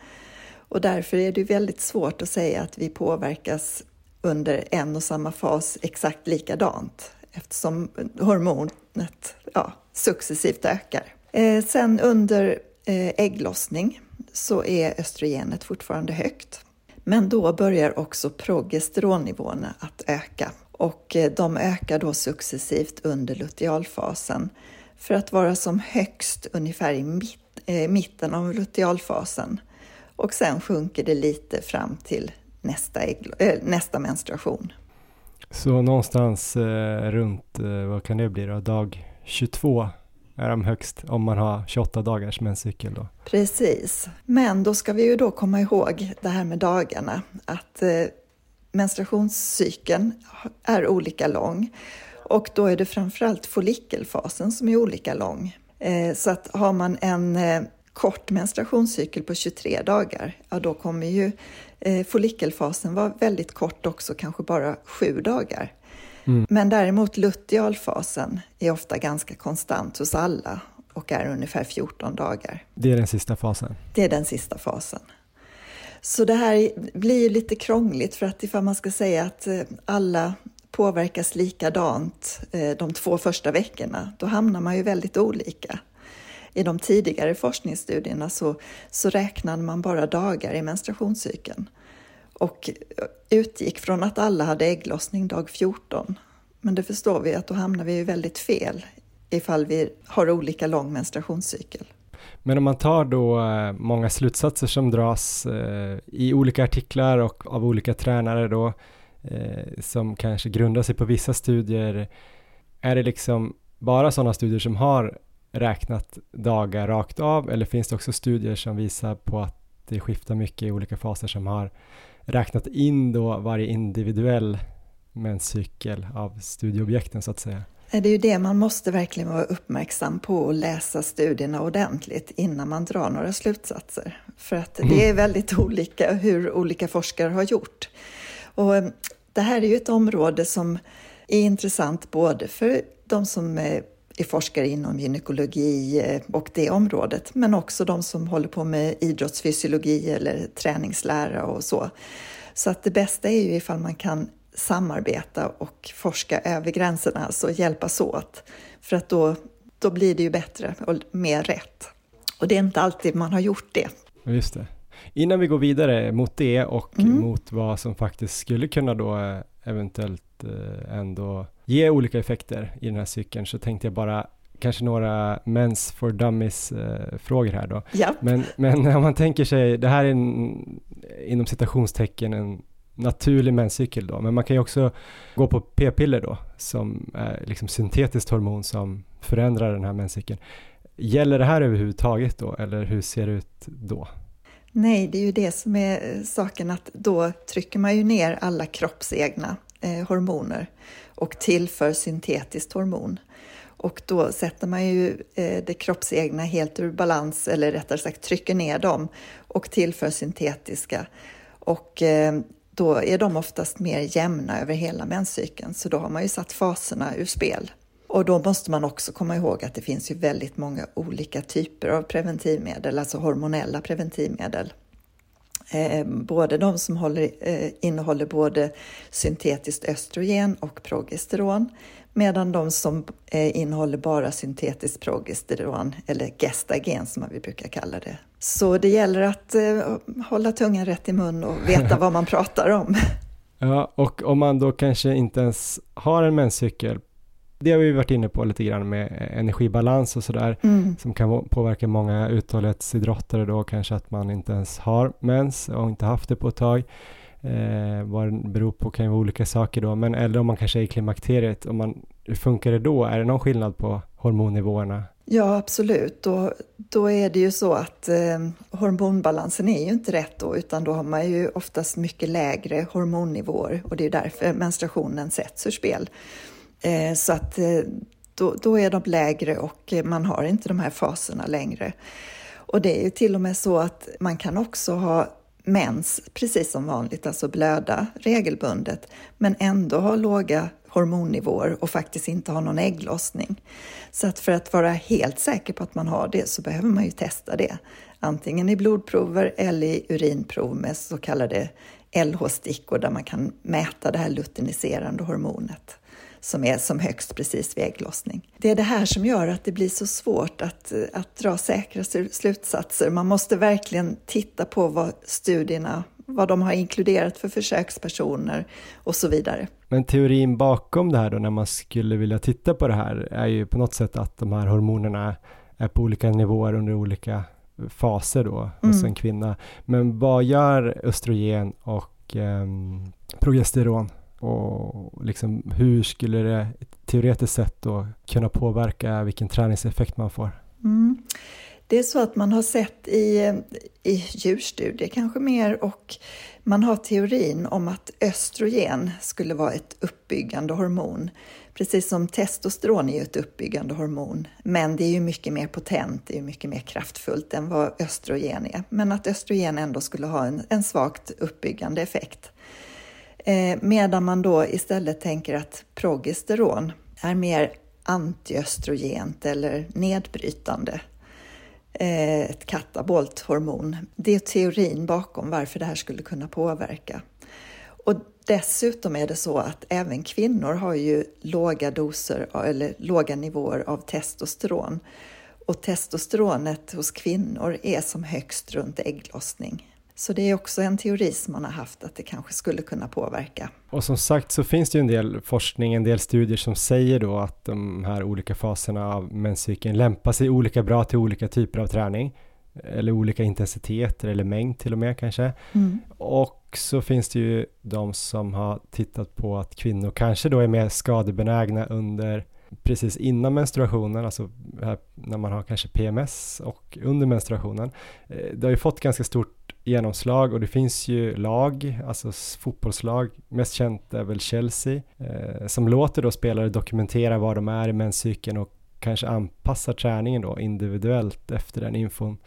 Och därför är det väldigt svårt att säga att vi påverkas under en och samma fas exakt likadant eftersom hormonet ja, successivt ökar. Eh, sen under eh, ägglossning så är östrogenet fortfarande högt. Men då börjar också progesteronnivåerna att öka och eh, de ökar då successivt under lutealfasen för att vara som högst ungefär i mitt, eh, mitten av lutealfasen. Och sen sjunker det lite fram till nästa, äh, nästa menstruation. Så någonstans eh, runt, eh, vad kan det bli då, dag 22 är de högst om man har 28 dagars menscykel då. Precis, men då ska vi ju då komma ihåg det här med dagarna, att eh, menstruationscykeln är olika lång och då är det framförallt follikelfasen som är olika lång. Eh, så att har man en eh, kort menstruationscykel på 23 dagar, ja då kommer ju eh, follikelfasen vara väldigt kort också, kanske bara sju dagar. Mm. Men däremot lutealfasen är ofta ganska konstant hos alla och är ungefär 14 dagar. Det är den sista fasen? Det är den sista fasen. Så det här blir lite krångligt för att ifall man ska säga att eh, alla påverkas likadant eh, de två första veckorna, då hamnar man ju väldigt olika. I de tidigare forskningsstudierna så, så räknade man bara dagar i menstruationscykeln och utgick från att alla hade ägglossning dag 14. Men det förstår vi att då hamnar vi ju väldigt fel ifall vi har olika lång menstruationscykel. Men om man tar då eh, många slutsatser som dras eh, i olika artiklar och av olika tränare då, eh, som kanske grundar sig på vissa studier, är det liksom bara sådana studier som har räknat dagar rakt av eller finns det också studier som visar på att det skiftar mycket i olika faser som har räknat in då varje individuell menscykel av studieobjekten så att säga? Det är ju det man måste verkligen vara uppmärksam på och läsa studierna ordentligt innan man drar några slutsatser. För att det är mm. väldigt olika hur olika forskare har gjort. Och eh, det här är ju ett område som är intressant både för de som är forskare inom gynekologi eh, och det området, men också de som håller på med idrottsfysiologi eller träningslära och så. Så att det bästa är ju ifall man kan samarbeta och forska över gränserna, alltså hjälpas åt. För att då, då blir det ju bättre och mer rätt. Och det är inte alltid man har gjort det. Just det. Innan vi går vidare mot det och mm. mot vad som faktiskt skulle kunna då eh, eventuellt eh, ändå ge olika effekter i den här cykeln så tänkte jag bara kanske några Mens for Dummies-frågor eh, här då. Ja. Men, men om man tänker sig, det här är en, inom citationstecken en naturlig menscykel då, men man kan ju också gå på p-piller då, som är liksom syntetiskt hormon som förändrar den här menscykeln. Gäller det här överhuvudtaget då, eller hur ser det ut då? Nej, det är ju det som är saken att då trycker man ju ner alla kroppsegna eh, hormoner och tillför syntetiskt hormon. Och då sätter man ju eh, det kroppsegna helt ur balans, eller rättare sagt trycker ner dem och tillför syntetiska. Och eh, då är de oftast mer jämna över hela menscykeln, så då har man ju satt faserna ur spel. Och då måste man också komma ihåg att det finns ju väldigt många olika typer av preventivmedel, alltså hormonella preventivmedel. Eh, både de som håller, eh, innehåller både syntetiskt östrogen och progesteron, medan de som eh, innehåller bara syntetiskt progesteron, eller gestagen som vi brukar kalla det. Så det gäller att hålla tungan rätt i mun och veta vad man pratar om. Ja, och om man då kanske inte ens har en menscykel det har vi varit inne på lite grann med energibalans och sådär mm. som kan påverka många uthållighetsidrottare då kanske att man inte ens har mens och inte haft det på ett tag. Eh, vad det beror på kan ju vara olika saker då, men eller om man kanske är i klimakteriet, om man, hur funkar det då? Är det någon skillnad på hormonnivåerna? Ja, absolut. Då, då är det ju så att eh, hormonbalansen är ju inte rätt då, utan då har man ju oftast mycket lägre hormonnivåer och det är därför menstruationen sätts ur spel. Eh, så att eh, då, då är de lägre och eh, man har inte de här faserna längre. Och det är ju till och med så att man kan också ha mens precis som vanligt, alltså blöda regelbundet, men ändå ha låga hormonnivåer och faktiskt inte ha någon ägglossning. Så att för att vara helt säker på att man har det så behöver man ju testa det. Antingen i blodprover eller i urinprov med så kallade LH-stickor där man kan mäta det här luteiniserande hormonet som är som högst precis vid ägglossning. Det är det här som gör att det blir så svårt att, att dra säkra slutsatser. Man måste verkligen titta på vad studierna vad de har inkluderat för försökspersoner och så vidare. Men teorin bakom det här då när man skulle vilja titta på det här är ju på något sätt att de här hormonerna är på olika nivåer under olika faser då hos mm. en kvinna. Men vad gör östrogen och eh, progesteron och liksom hur skulle det teoretiskt sett då kunna påverka vilken träningseffekt man får? Mm. Det är så att man har sett i, i djurstudier kanske mer och man har teorin om att östrogen skulle vara ett uppbyggande hormon. Precis som testosteron är ett uppbyggande hormon, men det är ju mycket mer potent, det är mycket mer kraftfullt än vad östrogen är. Men att östrogen ändå skulle ha en, en svagt uppbyggande effekt. Eh, medan man då istället tänker att progesteron är mer antiöstrogent eller nedbrytande. Eh, ett katabolt hormon. Det är teorin bakom varför det här skulle kunna påverka. Och dessutom är det så att även kvinnor har ju låga doser eller låga nivåer av testosteron. Och testosteronet hos kvinnor är som högst runt ägglossning. Så det är också en teori som man har haft att det kanske skulle kunna påverka. Och som sagt så finns det ju en del forskning, en del studier som säger då att de här olika faserna av menscykeln lämpar sig olika bra till olika typer av träning eller olika intensiteter eller mängd till och med kanske. Mm. Och så finns det ju de som har tittat på att kvinnor kanske då är mer skadebenägna under precis innan menstruationen, alltså när man har kanske PMS och under menstruationen. Eh, det har ju fått ganska stort genomslag och det finns ju lag, alltså fotbollslag, mest känt är väl Chelsea, eh, som låter då spelare dokumentera var de är i menscykeln och kanske anpassar träningen då individuellt efter den infon.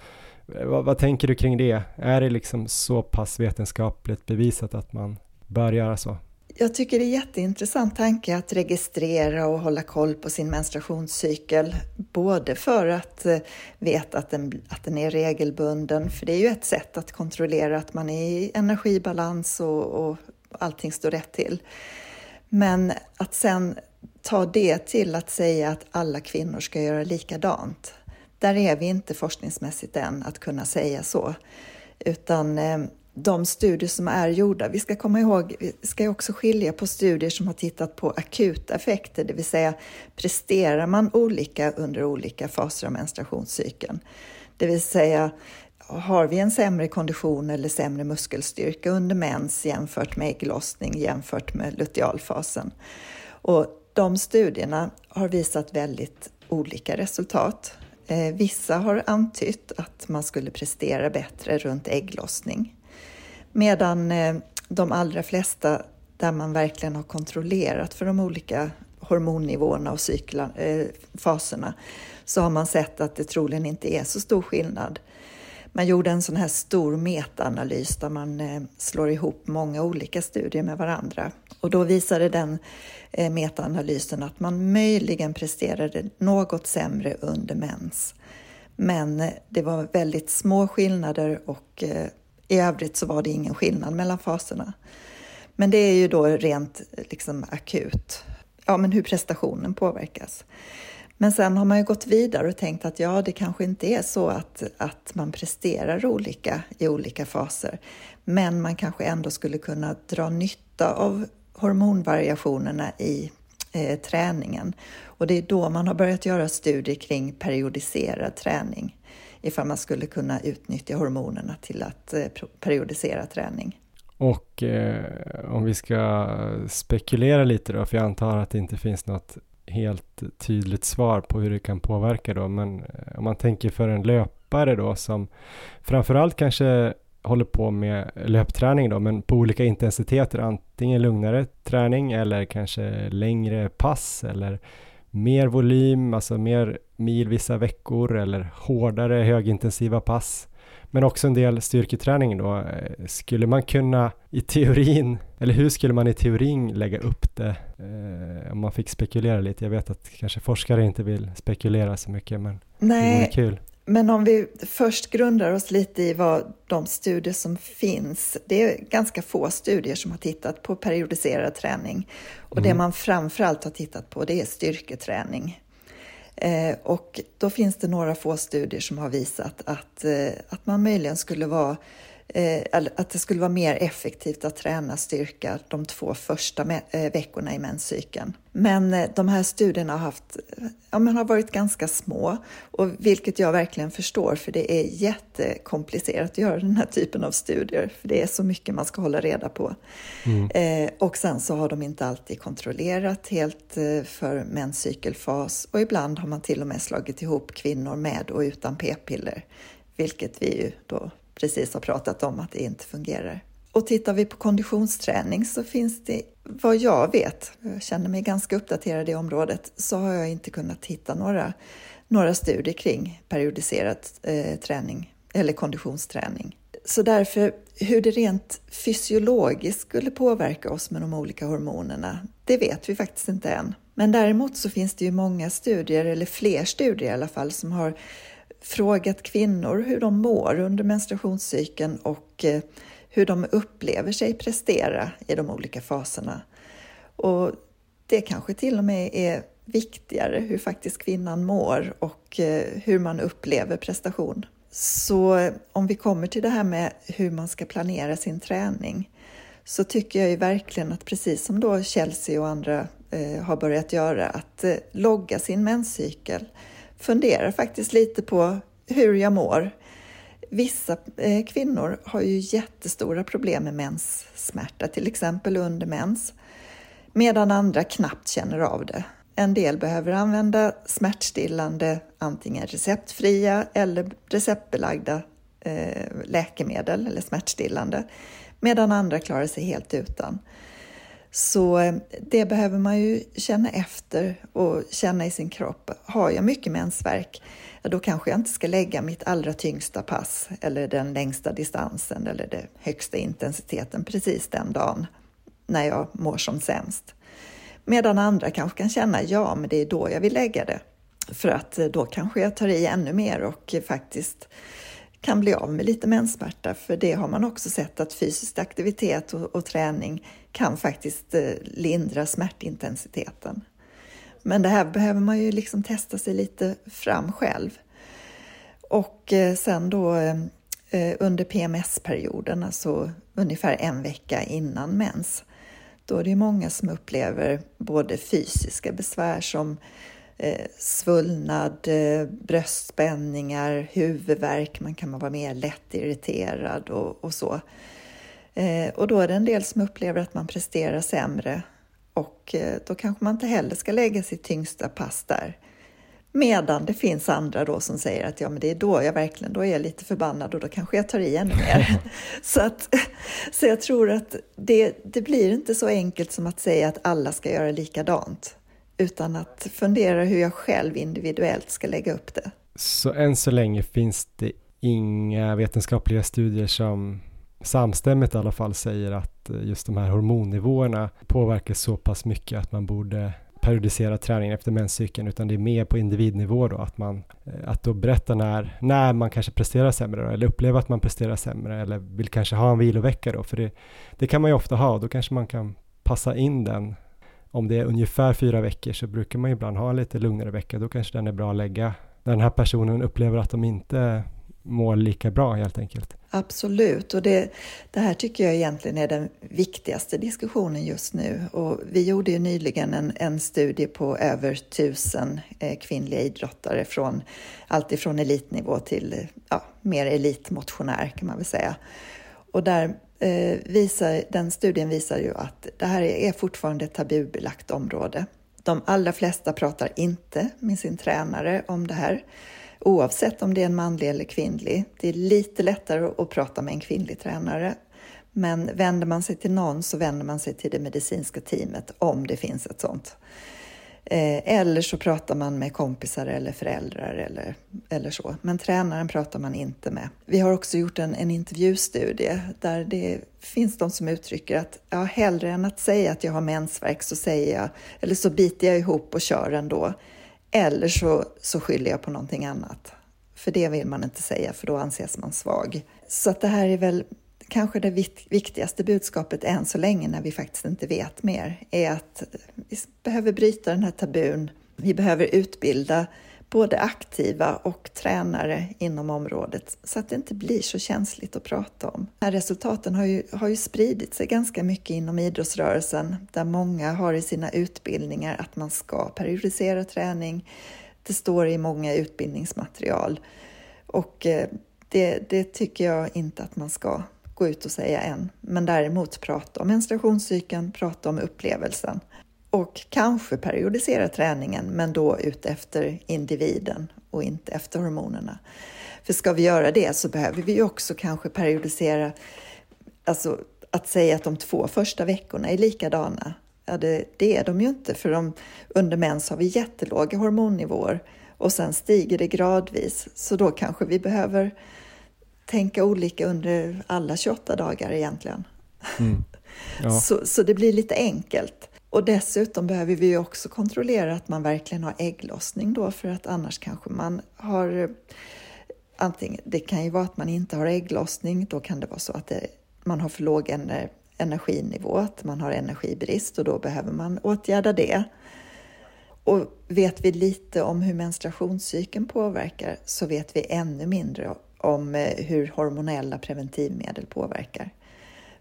Eh, vad, vad, tänker du kring det? Är det liksom så pass vetenskapligt bevisat att man bör göra så? Jag tycker det är jätteintressant tanke att registrera och hålla koll på sin menstruationscykel. Både för att eh, veta att den, att den är regelbunden, för det är ju ett sätt att kontrollera att man är i energibalans och, och allting står rätt till. Men att sen ta det till att säga att alla kvinnor ska göra likadant. Där är vi inte forskningsmässigt än att kunna säga så. Utan eh, de studier som är gjorda. Vi ska komma ihåg, vi ska också skilja på studier som har tittat på akuta effekter, det vill säga presterar man olika under olika faser av menstruationscykeln. Det vill säga, har vi en sämre kondition eller sämre muskelstyrka under mens jämfört med ägglossning jämfört med lutealfasen? Och de studierna har visat väldigt olika resultat. Eh, vissa har antytt att man skulle prestera bättre runt ägglossning Medan eh, de allra flesta där man verkligen har kontrollerat för de olika hormonnivåerna och cykla, eh, faserna så har man sett att det troligen inte är så stor skillnad. Man gjorde en sån här stor metaanalys där man eh, slår ihop många olika studier med varandra och då visade den eh, metaanalysen att man möjligen presterade något sämre under mens. Men eh, det var väldigt små skillnader och eh, i övrigt så var det ingen skillnad mellan faserna. Men det är ju då rent liksom akut, ja men hur prestationen påverkas. Men sen har man ju gått vidare och tänkt att ja, det kanske inte är så att, att man presterar olika i olika faser. Men man kanske ändå skulle kunna dra nytta av hormonvariationerna i eh, träningen. Och det är då man har börjat göra studier kring periodiserad träning ifall man skulle kunna utnyttja hormonerna till att eh, periodisera träning. Och eh, om vi ska spekulera lite då, för jag antar att det inte finns något helt tydligt svar på hur det kan påverka då, men eh, om man tänker för en löpare då som framförallt kanske håller på med löpträning då, men på olika intensiteter, antingen lugnare träning eller kanske längre pass eller mer volym, alltså mer mil vissa veckor eller hårdare högintensiva pass. Men också en del styrketräning då. Skulle man kunna i teorin, eller hur skulle man i teorin lägga upp det? Eh, om man fick spekulera lite. Jag vet att kanske forskare inte vill spekulera så mycket men Nej, det är kul. Men om vi först grundar oss lite i vad de studier som finns, det är ganska få studier som har tittat på periodiserad träning. Och mm. det man framförallt har tittat på det är styrketräning. Eh, och då finns det några få studier som har visat att, eh, att man möjligen skulle vara att det skulle vara mer effektivt att träna styrka de två första eh, veckorna i menscykeln. Men eh, de här studierna har, haft, ja, har varit ganska små, och vilket jag verkligen förstår för det är jättekomplicerat att göra den här typen av studier, för det är så mycket man ska hålla reda på. Mm. Eh, och sen så har de inte alltid kontrollerat helt eh, för menscykelfas och ibland har man till och med slagit ihop kvinnor med och utan p-piller, vilket vi ju då precis har pratat om att det inte fungerar. Och tittar vi på konditionsträning så finns det, vad jag vet, jag känner mig ganska uppdaterad i området, så har jag inte kunnat hitta några, några studier kring periodiserad eh, träning eller konditionsträning. Så därför, hur det rent fysiologiskt skulle påverka oss med de olika hormonerna, det vet vi faktiskt inte än. Men däremot så finns det ju många studier, eller fler studier i alla fall, som har frågat kvinnor hur de mår under menstruationscykeln och eh, hur de upplever sig prestera i de olika faserna. Och det kanske till och med är viktigare hur faktiskt kvinnan mår och eh, hur man upplever prestation. Så eh, om vi kommer till det här med hur man ska planera sin träning så tycker jag ju verkligen att precis som då Chelsea och andra eh, har börjat göra, att eh, logga sin menscykel funderar faktiskt lite på hur jag mår. Vissa eh, kvinnor har ju jättestora problem med menssmärta, till exempel under mens, medan andra knappt känner av det. En del behöver använda smärtstillande, antingen receptfria eller receptbelagda eh, läkemedel eller smärtstillande, medan andra klarar sig helt utan. Så eh, det behöver man ju känna efter och känna i sin kropp. Har jag mycket mensvärk, ja, då kanske jag inte ska lägga mitt allra tyngsta pass eller den längsta distansen eller den högsta intensiteten precis den dagen när jag mår som sämst. Medan andra kanske kan känna, ja men det är då jag vill lägga det. För att eh, då kanske jag tar i ännu mer och faktiskt kan bli av med lite menssmärta. För det har man också sett att fysisk aktivitet och, och träning kan faktiskt eh, lindra smärtintensiteten. Men det här behöver man ju liksom testa sig lite fram själv. Och eh, sen då eh, eh, under PMS-perioden, alltså ungefär en vecka innan mens, då är det många som upplever både fysiska besvär som svullnad, eh, bröstspänningar, huvudvärk, man kan vara mer lättirriterad och, och så. Eh, och då är det en del som upplever att man presterar sämre och eh, då kanske man inte heller ska lägga sitt tyngsta pass där. Medan det finns andra då som säger att ja, men det är då jag verkligen, då är jag lite förbannad och då kanske jag tar i ännu mer. så, att, så jag tror att det, det blir inte så enkelt som att säga att alla ska göra likadant, utan att fundera hur jag själv individuellt ska lägga upp det. Så än så länge finns det inga vetenskapliga studier som samstämmigt i alla fall säger att eh, just de här hormonnivåerna påverkar så pass mycket att man borde periodisera träningen efter menscykeln utan det är mer på individnivå då att man eh, att då berätta när, när man kanske presterar sämre då, eller upplever att man presterar sämre eller vill kanske ha en vilovecka då för det, det kan man ju ofta ha och då kanske man kan passa in den om det är ungefär fyra veckor så brukar man ibland ha en lite lugnare vecka då kanske den är bra att lägga när den här personen upplever att de inte mår lika bra helt enkelt. Absolut, och det, det här tycker jag egentligen är den viktigaste diskussionen just nu. Och vi gjorde ju nyligen en, en studie på över tusen eh, kvinnliga idrottare från allt ifrån elitnivå till ja, mer elitmotionär kan man väl säga. Och där eh, visar, den studien visar ju att det här är fortfarande ett tabubelagt område. De allra flesta pratar inte med sin tränare om det här oavsett om det är en manlig eller kvinnlig. Det är lite lättare att prata med en kvinnlig tränare. Men vänder man sig till någon så vänder man sig till det medicinska teamet om det finns ett sånt. Eh, eller så pratar man med kompisar eller föräldrar eller, eller så. Men tränaren pratar man inte med. Vi har också gjort en, en intervjustudie där det finns de som uttrycker att ja, hellre än att säga att jag har mensvärk så säger jag, eller så biter jag ihop och kör ändå. Eller så, så skyller jag på någonting annat. För det vill man inte säga, för då anses man svag. Så att det här är väl kanske det viktigaste budskapet än så länge när vi faktiskt inte vet mer, är att vi behöver bryta den här tabun. Vi behöver utbilda både aktiva och tränare inom området så att det inte blir så känsligt att prata om. De här resultaten har ju, har ju spridit sig ganska mycket inom idrottsrörelsen där många har i sina utbildningar att man ska periodisera träning. Det står i många utbildningsmaterial och eh, det, det tycker jag inte att man ska gå ut och säga än, men däremot prata om menstruationscykeln, prata om upplevelsen och kanske periodisera träningen, men då utefter individen och inte efter hormonerna. För ska vi göra det så behöver vi också kanske periodisera, alltså att säga att de två första veckorna är likadana. Ja, det, det är de ju inte, för de, under mens har vi jättelåga hormonnivåer och sen stiger det gradvis. Så då kanske vi behöver tänka olika under alla 28 dagar egentligen. Mm. Ja. Så, så det blir lite enkelt. Och dessutom behöver vi också kontrollera att man verkligen har ägglossning då för att annars kanske man har antingen, det kan ju vara att man inte har ägglossning, då kan det vara så att det, man har för låg ener, energinivå, att man har energibrist och då behöver man åtgärda det. Och vet vi lite om hur menstruationscykeln påverkar så vet vi ännu mindre om eh, hur hormonella preventivmedel påverkar.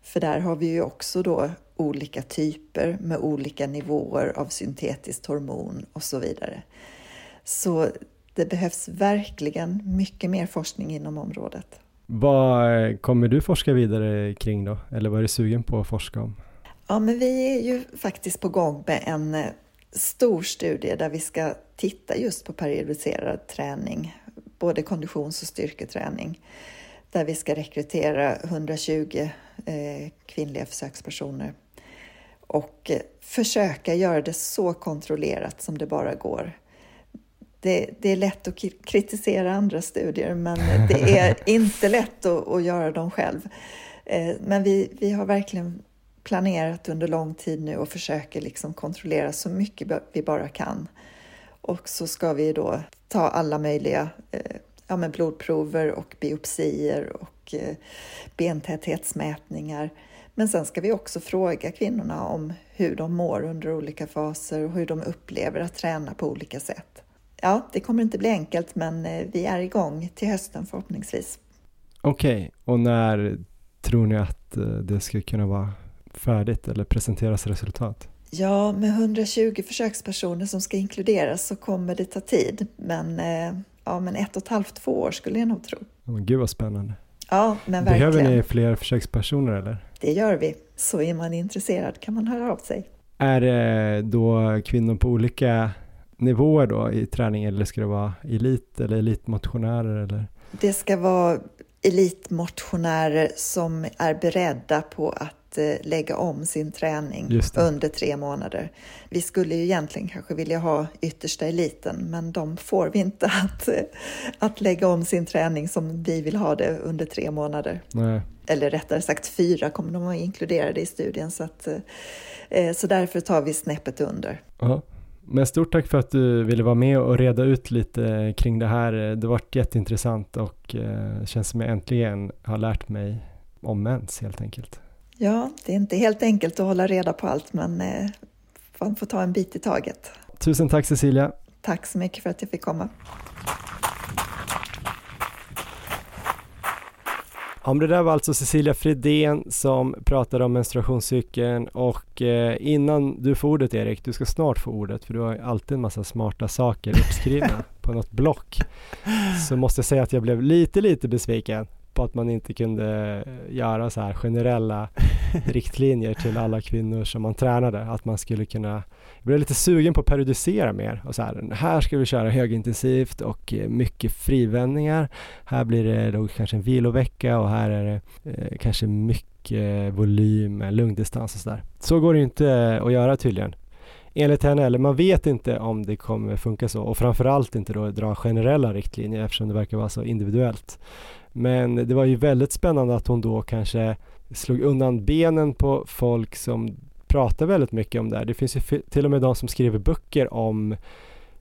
För där har vi ju också då olika typer med olika nivåer av syntetiskt hormon och så vidare. Så det behövs verkligen mycket mer forskning inom området. Vad kommer du forska vidare kring då? Eller vad är du sugen på att forska om? Ja, men vi är ju faktiskt på gång med en eh, stor studie där vi ska titta just på periodiserad träning, både konditions och styrketräning, där vi ska rekrytera 120 eh, kvinnliga försökspersoner och eh, försöka göra det så kontrollerat som det bara går. Det, det, är lätt att kritisera andra studier men det är inte lätt att, att göra dem själv. Eh, men vi, vi har verkligen planerat under lång tid nu och försöker liksom kontrollera så mycket vi bara kan. Och så ska vi då ta alla möjliga eh, ja, men blodprover och biopsier och eh, bentäthetsmätningar. Men sen ska vi också fråga kvinnorna om hur de mår under olika faser och hur de upplever att träna på olika sätt. Ja, det kommer inte bli enkelt men eh, vi är igång till hösten förhoppningsvis. Okej, okay. och när tror ni att eh, det ska kunna vara färdigt eller presenteras resultat? Ja, med 120 försökspersoner som ska inkluderas så kommer det ta tid. Men, eh, ja, men ett och ett halvt, två år skulle jag nog tro. Men gud vad spännande. Ja, men verkligen. Behöver ni fler försökspersoner eller? Det gör vi. Så är man intresserad kan man höra av sig. Är det då kvinnor på olika nivåer då i träning eller ska det vara elit eller elitmotionärer? Eller? Det ska vara elitmotionärer som är beredda på att Eh, lägga om sin träning under tre månader. Vi skulle ju egentligen kanske vilja ha yttersta eliten, men de får vi inte att, eh, att lägga om sin träning som vi vill ha det under tre månader. Nej. Eller rättare sagt fyra kommer de att inkludera i studien, så, att, eh, så därför tar vi snäppet under. Ja. Men stort tack för att du ville vara med och reda ut lite kring det här. Det har varit jätteintressant och det känns som jag äntligen har lärt mig om mens helt enkelt. Ja, det är inte helt enkelt att hålla reda på allt, men eh, man får ta en bit i taget. Tusen tack Cecilia. Tack så mycket för att jag fick komma. Ja, det där var alltså Cecilia Fridén som pratade om menstruationscykeln och eh, innan du får ordet Erik, du ska snart få ordet för du har alltid en massa smarta saker uppskrivna på något block. Så måste jag säga att jag blev lite, lite besviken på att man inte kunde göra så här generella riktlinjer till alla kvinnor som man tränade. Att man skulle kunna, jag blev lite sugen på att periodisera mer och så här, här ska vi köra högintensivt och mycket frivändningar. Här blir det då kanske en vilovecka och här är det eh, kanske mycket volym, lungdistans och sådär. Så går det inte att göra tydligen enligt henne, eller man vet inte om det kommer funka så och framförallt inte då dra generella riktlinjer eftersom det verkar vara så individuellt. Men det var ju väldigt spännande att hon då kanske slog undan benen på folk som pratar väldigt mycket om det här. Det finns ju till och med de som skriver böcker om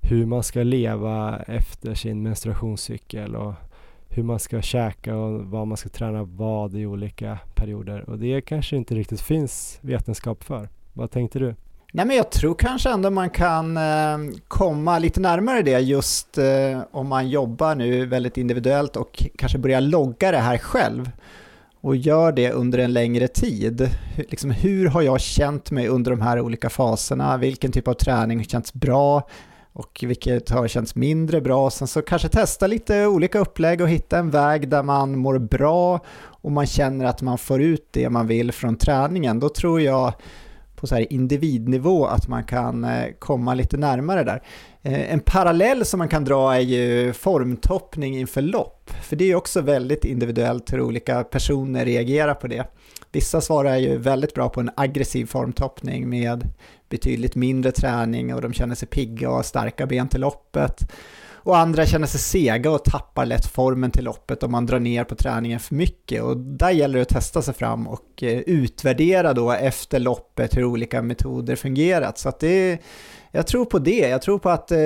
hur man ska leva efter sin menstruationscykel och hur man ska käka och vad man ska träna vad i olika perioder och det kanske inte riktigt finns vetenskap för. Vad tänkte du? Nej, men jag tror kanske ändå man kan eh, komma lite närmare det just eh, om man jobbar nu väldigt individuellt och kanske börjar logga det här själv och gör det under en längre tid. Liksom, hur har jag känt mig under de här olika faserna? Vilken typ av träning har känts bra? Och vilket har känts mindre bra? Sen så kanske testa lite olika upplägg och hitta en väg där man mår bra och man känner att man får ut det man vill från träningen. Då tror jag på så här individnivå att man kan eh, komma lite närmare där. Eh, en parallell som man kan dra är ju formtoppning inför lopp, för det är också väldigt individuellt hur olika personer reagerar på det. Vissa svarar ju väldigt bra på en aggressiv formtoppning med betydligt mindre träning och de känner sig pigga och har starka ben till loppet. Och andra känner sig sega och tappar lätt formen till loppet om man drar ner på träningen för mycket. Och där gäller det att testa sig fram och eh, utvärdera då efter loppet hur olika metoder fungerat. Så att det jag tror på det. Jag tror på att eh,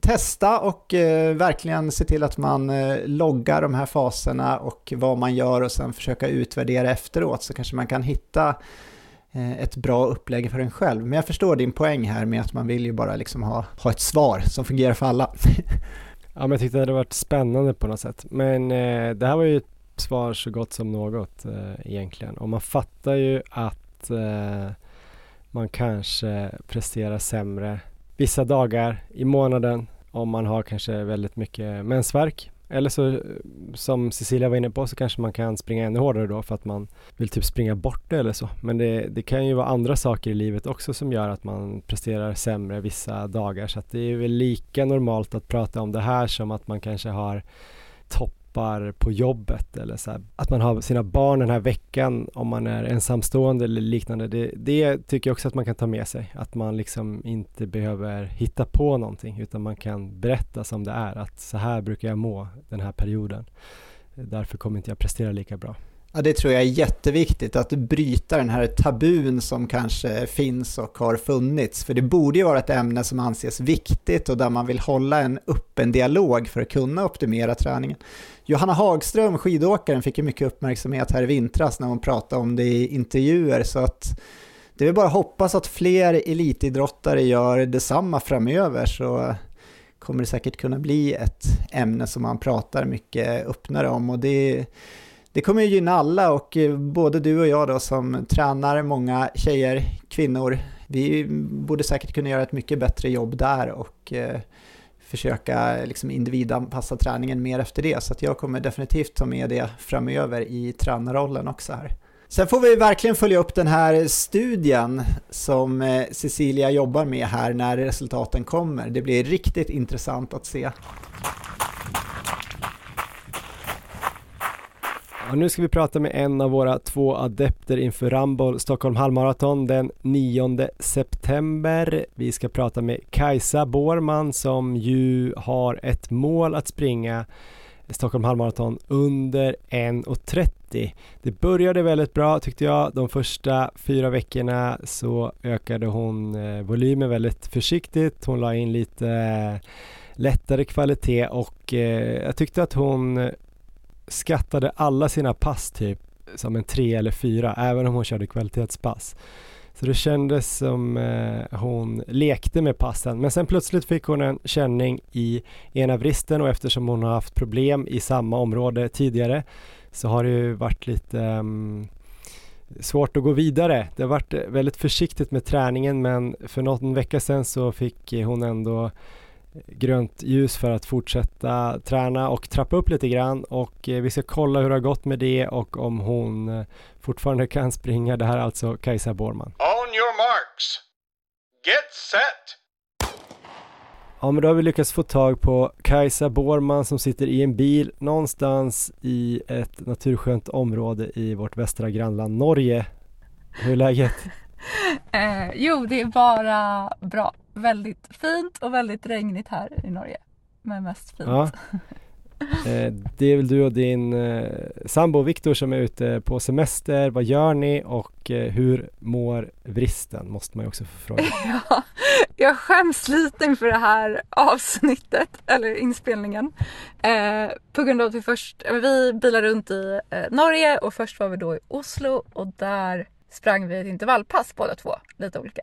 testa och eh, verkligen se till att man eh, loggar de här faserna och vad man gör och sen försöka utvärdera efteråt så kanske man kan hitta Eh, ett bra upplägg för en själv. Men jag förstår din poäng här med att man vill ju bara liksom ha, ha ett svar som fungerar för alla. ja, men jag tyckte det hade varit spännande på något sätt. Men eh, det här var ju ett svar så gott som något eh, egentligen. Och man fattar ju att eh, man kanske presterar sämre vissa dagar i månaden om man har kanske väldigt mycket mensvärk eller så som Cecilia var inne på så kanske man kan springa ännu hårdare då för att man vill typ springa bort det eller så. Men det, det kan ju vara andra saker i livet också som gör att man presterar sämre vissa dagar så att det är väl lika normalt att prata om det här som att man kanske har topp toppar på jobbet eller så här, att man har sina barn den här veckan om man är ensamstående eller liknande. Det, det tycker jag också att man kan ta med sig. Att man liksom inte behöver hitta på någonting utan man kan berätta som det är. Att så här brukar jag må den här perioden. Därför kommer inte jag prestera lika bra. Ja, det tror jag är jätteviktigt, att bryta den här tabun som kanske finns och har funnits. För det borde ju vara ett ämne som anses viktigt och där man vill hålla en öppen dialog för att kunna optimera träningen. Johanna Hagström, skidåkaren, fick ju mycket uppmärksamhet här i vintras när hon pratade om det i intervjuer. Så att det är bara att hoppas att fler elitidrottare gör detsamma framöver så kommer det säkert kunna bli ett ämne som man pratar mycket öppnare om. Och det, det kommer ju gynna alla och både du och jag då som tränar många tjejer, kvinnor, vi borde säkert kunna göra ett mycket bättre jobb där och eh, försöka liksom individanpassa träningen mer efter det. Så att jag kommer definitivt ta med det framöver i tränarrollen också här. Sen får vi verkligen följa upp den här studien som eh, Cecilia jobbar med här när resultaten kommer. Det blir riktigt intressant att se. Och nu ska vi prata med en av våra två adepter inför Ramboll Stockholm halvmaraton den 9 september. Vi ska prata med Kajsa Borman som ju har ett mål att springa Stockholm halvmaraton under 1.30. Det började väldigt bra tyckte jag. De första fyra veckorna så ökade hon eh, volymen väldigt försiktigt. Hon la in lite eh, lättare kvalitet och eh, jag tyckte att hon skattade alla sina pass typ som en tre eller fyra, även om hon körde kvalitetspass. Så det kändes som eh, hon lekte med passen. Men sen plötsligt fick hon en känning i ena vristen och eftersom hon har haft problem i samma område tidigare så har det ju varit lite um, svårt att gå vidare. Det har varit väldigt försiktigt med träningen men för någon vecka sedan så fick hon ändå grönt ljus för att fortsätta träna och trappa upp lite grann och eh, vi ska kolla hur det har gått med det och om hon eh, fortfarande kan springa. Det här är alltså Kajsa Borman. On your marks. Get set. Ja men då har vi lyckats få tag på Kajsa Borman som sitter i en bil någonstans i ett naturskönt område i vårt västra grannland Norge. Hur är läget? eh, jo, det är bara bra väldigt fint och väldigt regnigt här i Norge. Men mest fint. Ja. Eh, det är väl du och din eh, sambo Viktor som är ute på semester. Vad gör ni och eh, hur mår vristen? Måste man ju också få fråga. ja, jag skäms lite inför det här avsnittet, eller inspelningen. På grund av att vi först, vi bilade runt i Norge och först var vi då i Oslo och där sprang vi ett intervallpass båda två, lite olika.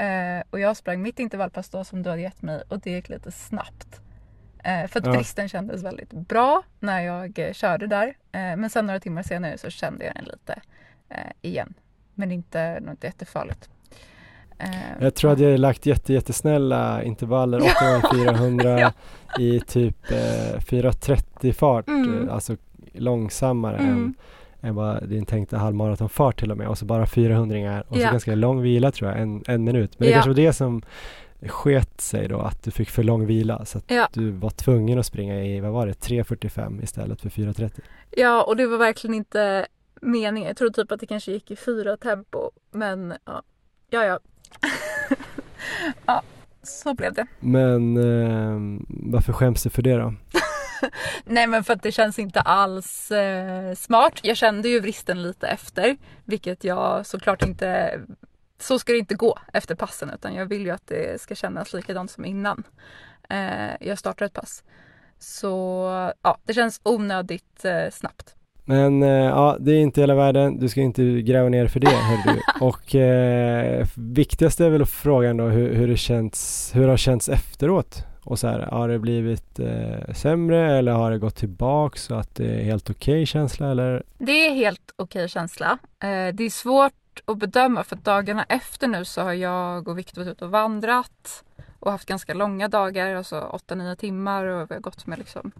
Eh, och jag sprang mitt intervallpass då som du hade gett mig och det gick lite snabbt. Eh, för att ja. bristen kändes väldigt bra när jag eh, körde där. Eh, men sen några timmar senare så kände jag den lite eh, igen. Men inte något jättefarligt. Eh, jag tror att jag hade lagt jätte, jättesnälla intervaller, 800-400 i typ 4.30 fart, mm. alltså långsammare mm. än än vad din tänkta halvmaratonfart till och med och så bara 400 och så ja. ganska lång vila tror jag, en, en minut. Men det ja. kanske var det som sket sig då, att du fick för lång vila så att ja. du var tvungen att springa i, vad var det, 3.45 istället för 4.30. Ja, och det var verkligen inte meningen. Jag trodde typ att det kanske gick i fyra tempo, men ja, ja. ja. ja så blev det. Men eh, varför skäms du för det då? Nej men för att det känns inte alls eh, smart. Jag kände ju vristen lite efter, vilket jag såklart inte så ska det inte gå efter passen utan jag vill ju att det ska kännas likadant som innan eh, jag startar ett pass. Så ja, det känns onödigt eh, snabbt. Men eh, ja, det är inte hela världen. Du ska inte gräva ner för det, hör du. Och eh, viktigast är väl frågan då hur, hur det känns, hur det har känts efteråt och så här, har det blivit eh, sämre eller har det gått tillbaka så att det är helt okej okay känsla eller? Det är helt okej okay känsla. Eh, det är svårt att bedöma för dagarna efter nu så har jag och Viktor varit ute och vandrat och haft ganska långa dagar, alltså 8-9 timmar och vi har gått med liksom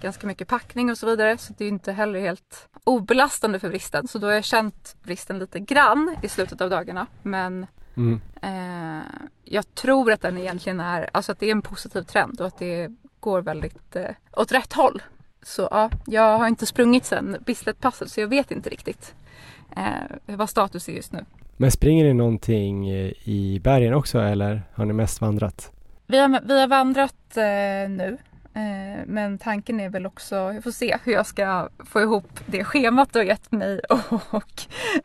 ganska mycket packning och så vidare så det är inte heller helt obelastande för bristen. Så då har jag känt bristen lite grann i slutet av dagarna. Men Mm. eh, jag tror att den egentligen är, alltså att det är en positiv trend och att det går väldigt eh, åt rätt håll. Så ja, jag har inte sprungit sen Bislett-passet så jag vet inte riktigt eh, vad status är just nu. Men springer ni någonting eh, i bergen också eller har ni mest vandrat? Vi har, vi har vandrat eh, nu men tanken är väl också, jag får se hur jag ska få ihop det schemat du har gett mig och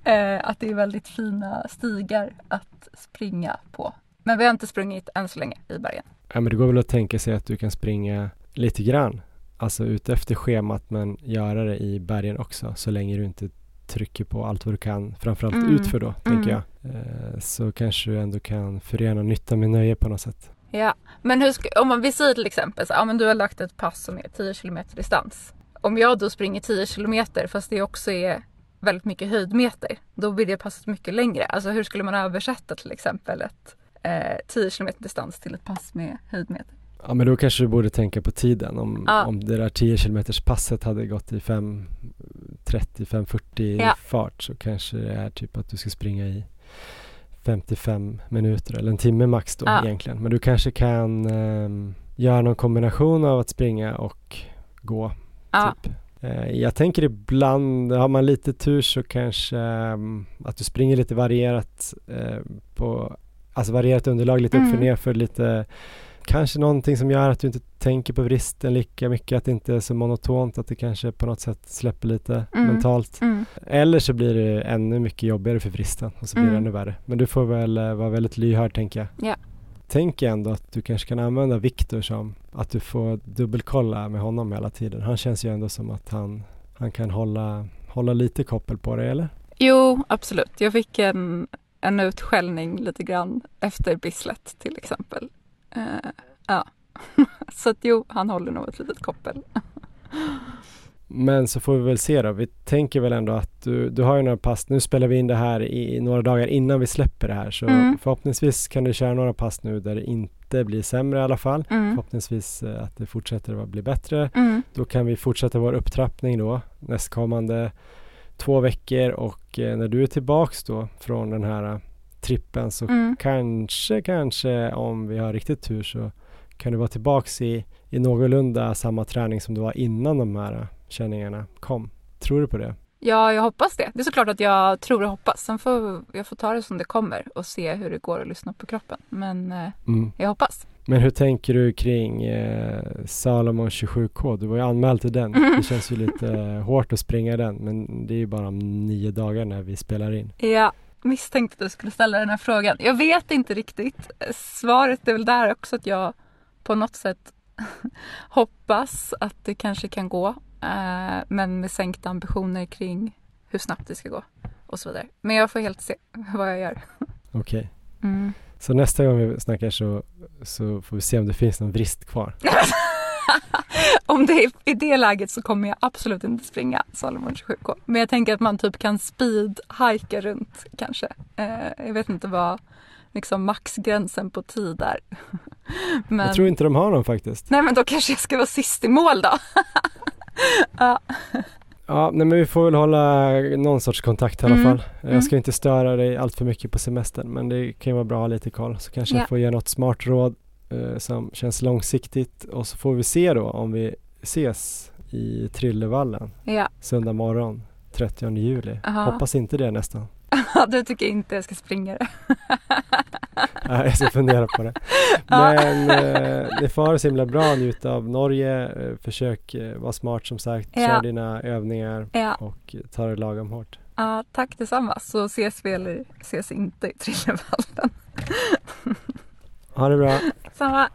eh, att det är väldigt fina stigar att springa på. Men vi har inte sprungit än så länge i bergen. Ja men det går väl att tänka sig att du kan springa lite grann, alltså ut efter schemat men göra det i bergen också så länge du inte trycker på allt vad du kan, framförallt Mm. utför då, tänker jag. Eh, så kanske du ändå kan förena nytta med nöje på något sätt. Ja, men hur om man vi säger till exempel så ja men du har lagt ett pass som är 10 km distans. Om jag då springer 10 km fast det också är väldigt mycket höjdmeter, då blir det passet mycket längre. Alltså hur skulle man översätta till exempel ett eh, 10 km distans till ett pass med höjdmeter? Ja men då kanske du borde tänka på tiden om, Ja. om det där 10 km passet hade gått i 5.30-5.40 Ja. fart så kanske det är typ att du ska springa i 55 minuter eller en timme max då Ja. egentligen. Men du kanske kan ehm, göra någon kombination av att springa och gå Ja, typ. Eh, Jag tänker ibland, har man lite tur så kanske ehm, att du springer lite varierat eh, på, alltså varierat underlag, lite upp för Mm. ner för lite Kanske någonting som gör att du inte tänker på vristen lika mycket, att det inte är så monotont, att det kanske på något sätt släpper lite Mm. mentalt. mm, Eller så blir det ännu mycket jobbigare för vristen och så blir det Mm. ännu värre. Men du får väl eh, vara väldigt lyhörd tänker jag. Ja. Tänk ändå att du kanske kan använda Viktor som att du får dubbelkolla med honom hela tiden. Han känns ju ändå som att han, han kan hålla, hålla lite koppel på dig eller? jo absolut. Jag fick en, en utskällning lite grann efter Bislett till exempel. Eh, ja, så att jo, han håller nog ett litet koppel. Men så får vi väl se då. Vi tänker väl ändå att du, du har ju några pass. Nu spelar vi in det här i, några dagar innan vi släpper det här. Så Mm. förhoppningsvis kan du köra några pass nu där det inte blir sämre i alla fall. Mm. Förhoppningsvis eh, att det fortsätter att bli bättre. Mm. Då kan vi fortsätta vår upptrappning då nästkommande två veckor och eh, när du är tillbaks då från den här trippen så Mm. kanske, kanske om vi har riktigt tur så kan du vara tillbaks i, i någorlunda samma träning som du var innan de här känningarna kom. Tror du på det? Ja, jag hoppas det. Det är såklart att jag tror och hoppas. Sen får jag får ta det som det kommer och se hur det går att lyssna på kroppen. Men eh, Mm. jag hoppas. Men hur tänker du kring eh, Salomon 27K? Du var ju anmäld till den. Mm. Det känns ju lite eh, hårt att springa den men det är ju bara om nio dagar när vi spelar in. Jag misstänkte att du skulle ställa den här frågan. Jag vet inte riktigt. Svaret är väl där också att jag på något sätt hoppas att det kanske kan gå. Eh, men med sänkta ambitioner kring hur snabbt det ska gå och så vidare. Men jag får helt se vad jag gör. Okej. Mm. Så nästa gång vi snackar så, så får vi se om det finns någon vrist kvar. Om det är i det läget så kommer jag absolut inte springa Salomon 27K. Men jag tänker att man typ kan speed-hajka runt kanske. Eh, jag vet inte vad liksom maxgränsen på tid är. Men, Jag tror inte de har någon faktiskt. Nej men då kanske jag ska vara sist i mål då. ja. Ja, nej men vi får väl hålla någon sorts kontakt i alla Mm, fall. mm. Jag ska inte störa dig allt för mycket på semestern men det kan ju vara bra att ha lite koll. Så kanske Ja. jag får ge något smart råd eh, som känns långsiktigt och så får vi se då om vi ses i Trillevallen ja, söndag morgon 30 juli. Aha. Hoppas inte det nästan. du tycker inte jag ska springa det. Nej, jag ska fundera på det. Men eh, det får ha det så himla bra, njuta av Norge, eh, försök eh, vara smart som sagt, Ja. kör dina övningar Ja, och ta det lagom hårt. ja tack detsamma. Så ses vi eller ses inte i Trillevallen. Ha det bra! Samma.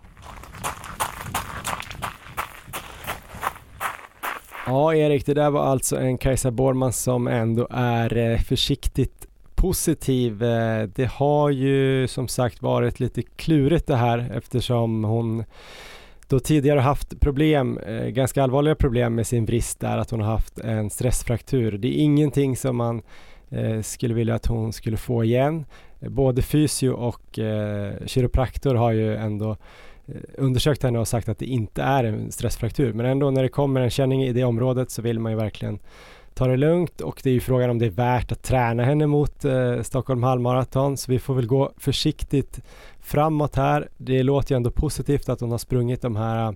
Ja, Erik, det där var alltså en Kajsa Borman som ändå är eh, försiktigt positiv. Eh, Det har ju som sagt varit lite klurigt det här eftersom hon då tidigare haft problem, eh, ganska allvarliga problem med sin vrist där, att hon har haft en stressfraktur. Det är ingenting som man skulle vilja att hon skulle få igen. Både fysio och eh, kiropraktor har ju ändå eh, undersökt henne och sagt att det inte är en stressfraktur. Men ändå när det kommer en känning i det området så vill man ju verkligen ta det lugnt och det är ju frågan om det är värt att träna henne mot eh, Stockholm halvmaraton så vi får väl gå försiktigt framåt här. Det låter ju ändå positivt att hon har sprungit de här eh,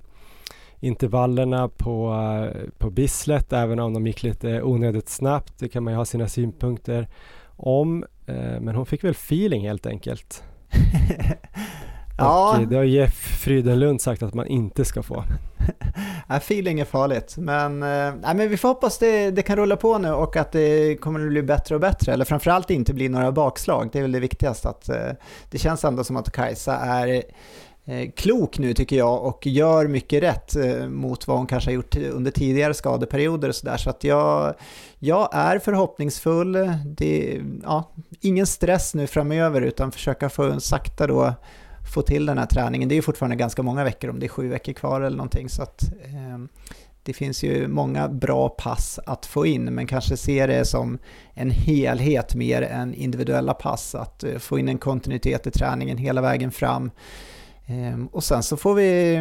intervallerna på, eh, på Bislett även om de gick lite onödigt snabbt. Det kan man ju ha sina synpunkter om. Eh, men hon fick väl feeling helt enkelt. ja. Och det har Jeff Frydenlund sagt att man inte ska få. ja, feeling är farligt, men, äh, men vi får hoppas det, det kan rulla på nu och att det kommer att bli bättre och bättre, eller framförallt inte bli några bakslag. Det är väl det viktigaste, att äh, det känns ändå som att Kajsa är Eh, Eh, klok nu tycker jag och gör mycket rätt eh, mot vad hon kanske har gjort under tidigare skadeperioder och sådär. Så att jag, jag är förhoppningsfull. Det, ja, ingen stress nu framöver utan försöka få sakta då få till den här träningen. Det är ju fortfarande ganska många veckor, om det är sju veckor kvar eller någonting. Så att, eh, det finns ju många bra pass att få in, men kanske se det som en helhet mer än individuella pass. Att eh, få in en kontinuitet i träningen hela vägen fram. Ehm, och sen så får vi,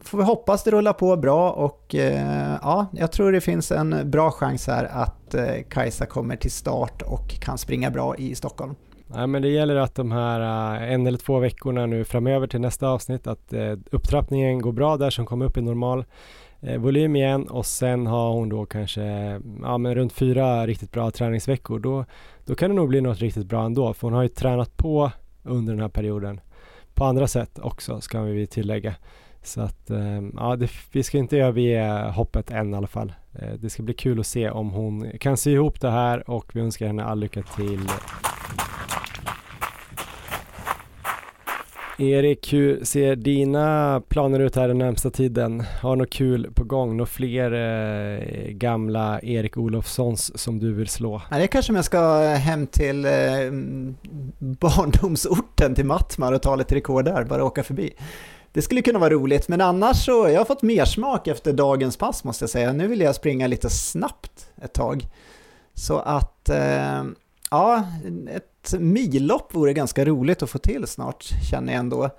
får vi hoppas det rullar på bra och eh, ja, jag tror det finns en bra chans här att eh, Kajsa kommer till start och kan springa bra i Stockholm. Nej, men det gäller att de här eh, en eller två veckorna nu framöver till nästa avsnitt att upptrappningen går bra där som kommer upp i normal volym igen och sen har hon då kanske ja, men runt fyra riktigt bra träningsveckor. Då, då kan det nog bli något riktigt bra ändå för hon har ju tränat på under den här perioden på andra sätt också ska vi tillägga. Så att eh, ja, det, vi ska inte överge hoppet än i alla fall. Eh, det ska bli kul att se om hon kan sy ihop det här och vi önskar henne all lycka till. Erik, hur ser dina planer ut här den närmsta tiden? Har något kul på gång? Några fler eh, gamla Erik Olofssons som du vill slå? Ja, det är kanske om jag ska hem till eh, barndomsorten till Mattmar och ta lite rekord där, bara åka förbi. Det skulle kunna vara roligt, men annars så jag har fått mer smak efter dagens pass måste jag säga. Nu vill jag springa lite snabbt ett tag. Så att, eh, ja, ett millopp vore ganska roligt att få till snart, känner jag ändå.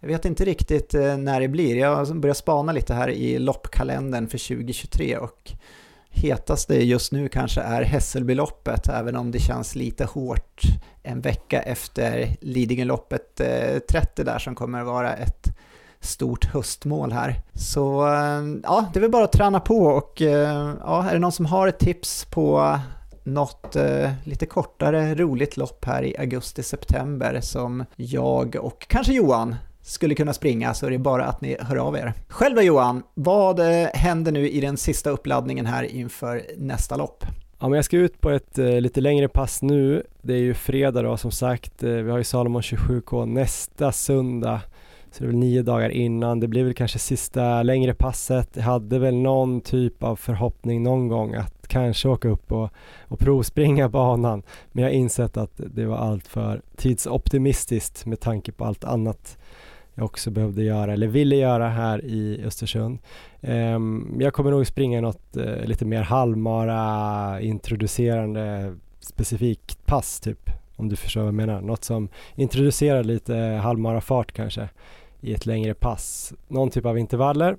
Jag vet inte riktigt eh, när det blir. Jag alltså börjar spana lite här i loppkalendern för 2023 och hetaste just nu kanske är Hässelbyloppet, även om det känns lite hårt en vecka efter Lidingöloppet eh, 30 där som kommer vara ett stort höstmål här. Så eh, ja, det är väl bara att träna på och ja, är det någon som har ett tips på något eh, lite kortare roligt lopp här i augusti-september som jag och kanske Johan skulle kunna springa så är det bara att ni hör av er. Själv då Johan, vad eh, händer nu i den sista uppladdningen här inför nästa lopp? Ja, men jag ska ut på ett eh, lite längre pass nu. Det är ju fredag då som sagt. Eh, vi har ju Salomon 27K nästa söndag. Så det är väl nio dagar innan. Det blir väl kanske sista längre passet. Jag hade väl någon typ av förhoppning någon gång att kanske åka upp och, och provspringa banan. Men jag har insett att det var allt för tidsoptimistiskt med tanke på allt annat jag också behövde göra eller ville göra här i Östersund. Ehm, jag kommer nog springa något eh, lite mer halvmara introducerande specifikt pass typ om du förstår vad jag menar. Något som introducerar lite halvmara fart kanske i ett längre pass. Någon typ av intervaller.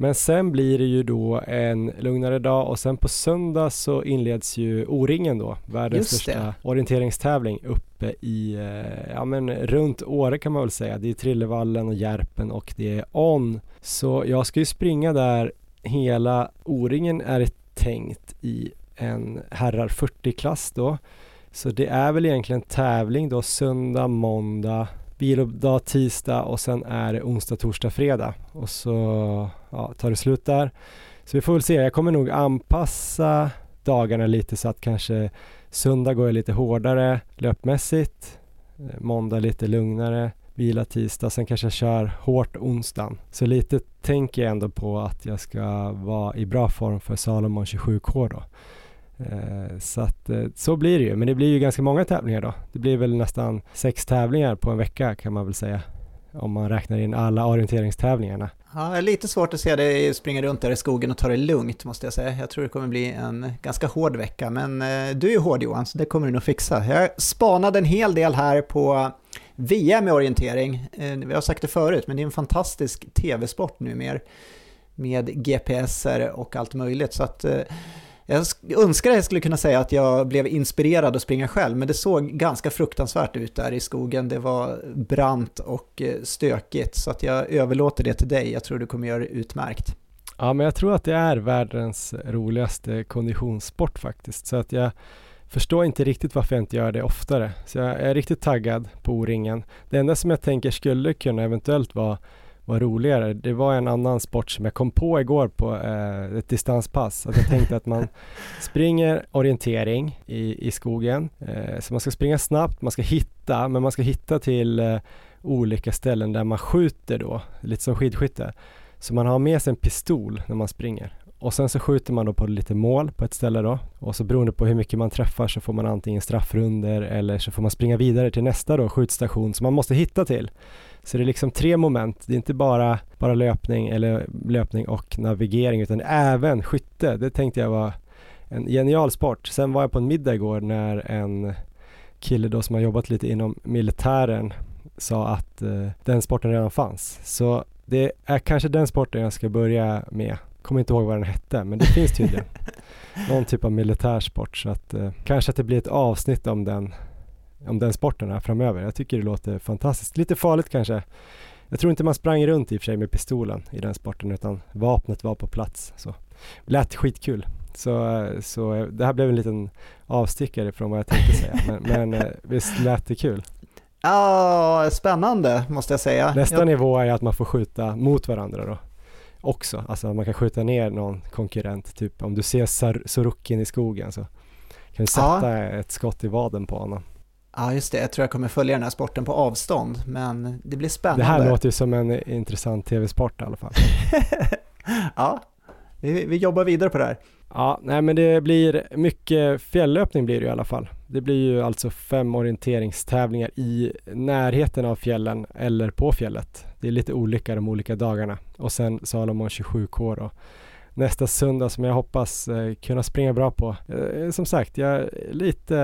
Men sen blir det ju då en lugnare dag och sen på söndag så inleds ju O-ringen då, världens största orienteringstävling uppe i, eh, ja men runt Åre kan man väl säga. Det är Trillevallen och Järpen och det är On. Så jag ska ju springa där hela O-ringen är tänkt i en herrar 40-klass då. Så det är väl egentligen tävling då söndag, måndag, vilodag tisdag och sen är det onsdag, torsdag, fredag och så ja, tar det slut där. Så vi får väl se, jag kommer nog anpassa dagarna lite så att kanske söndag går jag lite hårdare löpmässigt, eh, måndag lite lugnare, vila tisdag, sen kanske jag kör hårt onsdagen. Så lite tänker jag ändå på att jag ska vara i bra form för Salomon 27K då. Eh, så att eh, så blir det ju, men det blir ju ganska många tävlingar då. Det blir väl nästan sex tävlingar på en vecka kan man väl säga. Om man räknar in alla orienteringstävlingarna. Ja, det är lite svårt att se dig springa runt där i skogen och ta det lugnt måste jag säga. Jag tror det kommer bli en ganska hård vecka, men eh, du är ju hård Johan, så det kommer du nog fixa. Jag spanade en hel del här på VM i orientering, eh, vi har sagt det förut, men det är en fantastisk tv-sport numera med GPSer och allt möjligt. Så att eh, jag önskar att jag skulle kunna säga att jag blev inspirerad att springa själv, men det såg ganska fruktansvärt ut där i skogen. Det var brant och eh, stökigt, så att jag överlåter det till dig. Jag tror du kommer göra det utmärkt. Ja, men jag tror att det är världens roligaste konditionssport faktiskt, så att jag förstår inte riktigt varför jag inte gör det oftare. Så jag är riktigt taggad på O-ringen. Det enda som jag tänker skulle kunna eventuellt vara var roligare. Det var en annan sport som jag kom på igår på eh, ett distanspass. Att jag tänkte att man springer orientering i, i skogen. Eh, så man ska springa snabbt, man ska hitta, men man ska hitta till eh, olika ställen där man skjuter då, lite som skidskytte. Så man har med sig en pistol när man springer. Och sen så skjuter man då på lite mål på ett ställe då. Och så beroende på hur mycket man träffar så får man antingen straffrunder eller så får man springa vidare till nästa då skjutstation som man måste hitta till. Så det är liksom tre moment. Det är inte bara, bara löpning eller löpning och navigering utan även skytte. Det tänkte jag var en genial sport. Sen var jag på en middag igår när en kille då som har jobbat lite inom militären sa att eh, den sporten redan fanns. Så det är kanske den sporten jag ska börja med. Kommer inte ihåg vad den hette, men det finns tydligen. Någon typ av militärsport så att eh, kanske att det blir ett avsnitt om den om den sporten här framöver. Jag tycker det låter fantastiskt. Lite farligt kanske. Jag tror inte man sprang runt i och för sig med pistolen i den sporten utan vapnet var på plats. Så. Lät skitkul. Så, så det här blev en liten avstickare från vad jag tänkte säga. Men, men eh, visst lät det kul? Ja, spännande måste jag säga. Nästa jag... nivå är att man får skjuta mot varandra då också. Alltså man kan skjuta ner någon konkurrent. Typ om du ser Sorokin i skogen så kan du sätta ja. ett skott i vaden på honom. Ja, just det. Jag tror jag kommer följa den här sporten på avstånd, men det blir spännande. Det här låter ju som en intressant tv-sport i alla fall. ja, vi, vi jobbar vidare på det här. Ja, nej men det blir mycket fjällöpning blir det i alla fall. Det blir ju alltså fem orienteringstävlingar i närheten av fjällen eller på fjället. Det är lite olika de olika dagarna och sen Salomon 27K då nästa söndag som jag hoppas eh, kunna springa bra på. Eh, som sagt, jag är lite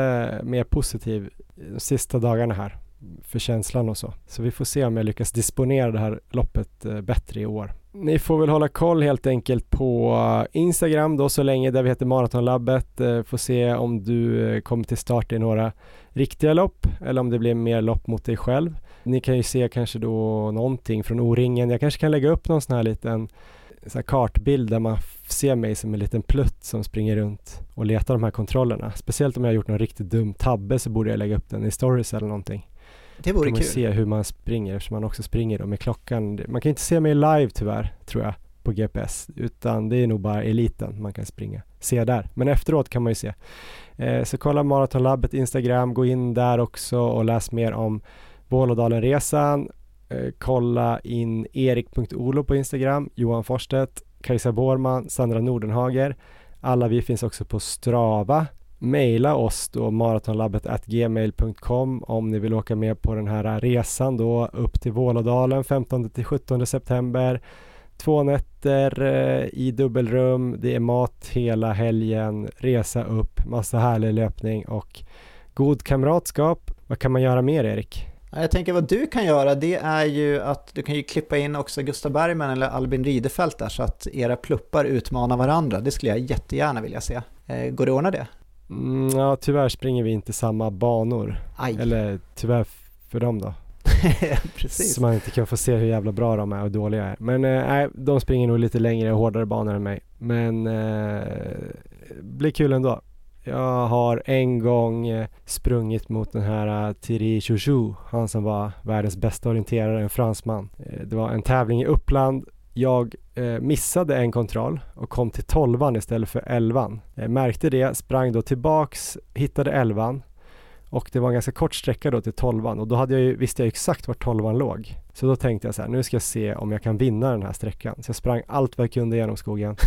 mer positiv de sista dagarna här för känslan och så. Så vi får se om jag lyckas disponera det här loppet eh, bättre i år. Ni får väl hålla koll helt enkelt på Instagram då så länge där vi heter Maratonlabbet. Får se om du kommer till start i några riktiga lopp eller om det blir mer lopp mot dig själv. Ni kan ju se kanske då någonting från O-ringen. Jag kanske kan lägga upp någon sån här liten så kartbild där man ser mig som en liten plutt som springer runt och letar de här kontrollerna. Speciellt om jag har gjort någon riktigt dum tabbe så borde jag lägga upp den i stories eller någonting. Det vore kul. se hur man springer eftersom man också springer då med klockan. Man kan inte se mig live tyvärr tror jag på GPS utan det är nog bara eliten man kan springa. Se där. Men efteråt kan man ju se. Eh, så kolla Maratonlabbet Instagram, gå in där också och läs mer om Vålådalenresan Eh, kolla in erik.olo på Instagram, Johan Forstedt, Kajsa Borman, Sandra Nordenhager. Alla vi finns också på Strava. Maila oss då maratonlabbet gmail.com om ni vill åka med på den här resan då upp till Vålådalen 15 till 17 september. Två nätter eh, i dubbelrum, det är mat hela helgen, resa upp, massa härlig löpning och god kamratskap. Vad kan man göra mer Erik? Jag tänker vad du kan göra det är ju att du kan ju klippa in också Gustav Bergman eller Albin Ridefelt där så att era pluppar utmanar varandra. Det skulle jag jättegärna vilja se. Eh, går det att ordna det? Mm, ja, tyvärr springer vi inte samma banor. Aj. Eller tyvärr för dem då. Precis. Så man inte kan få se hur jävla bra de är och dåliga är. Men eh, nej, de springer nog lite längre och hårdare banor än mig. Men eh, blir kul ändå. Jag har en gång eh, sprungit mot den här eh, Thierry Chouchou, han som var världens bästa orienterare, en fransman. Eh, det var en tävling i Uppland. Jag missade en kontroll och kom till tolvan istället för elvan. Jag märkte det, sprang då tillbaks, hittade elvan och det var en ganska kort sträcka då till tolvan och då hade jag ju, visste jag exakt var tolvan låg. Så då tänkte jag så här, nu ska jag se om jag kan vinna den här sträckan. Så jag sprang allt vad jag kunde genom skogen.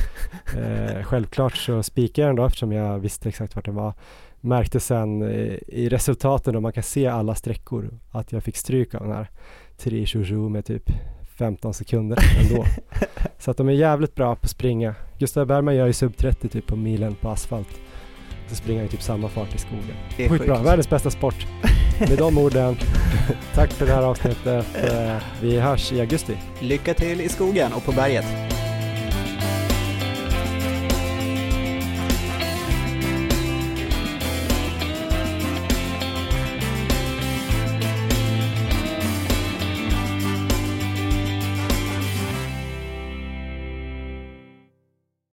Eh, självklart så spikade jag den då eftersom jag visste exakt vart den var. Märkte sen eh, i resultaten då man kan se alla sträckor att jag fick stryk av den här Tri med typ 15 sekunder ändå. så att de är jävligt bra på att springa. Gustav Bergman gör ju sub 30 typ på milen på asfalt. Så springer han typ samma fart i skogen. Det är Skitbra, världens bästa sport. med de orden, tack för det här avsnittet. Eh, Vi hörs i augusti. Lycka till i skogen och på berget.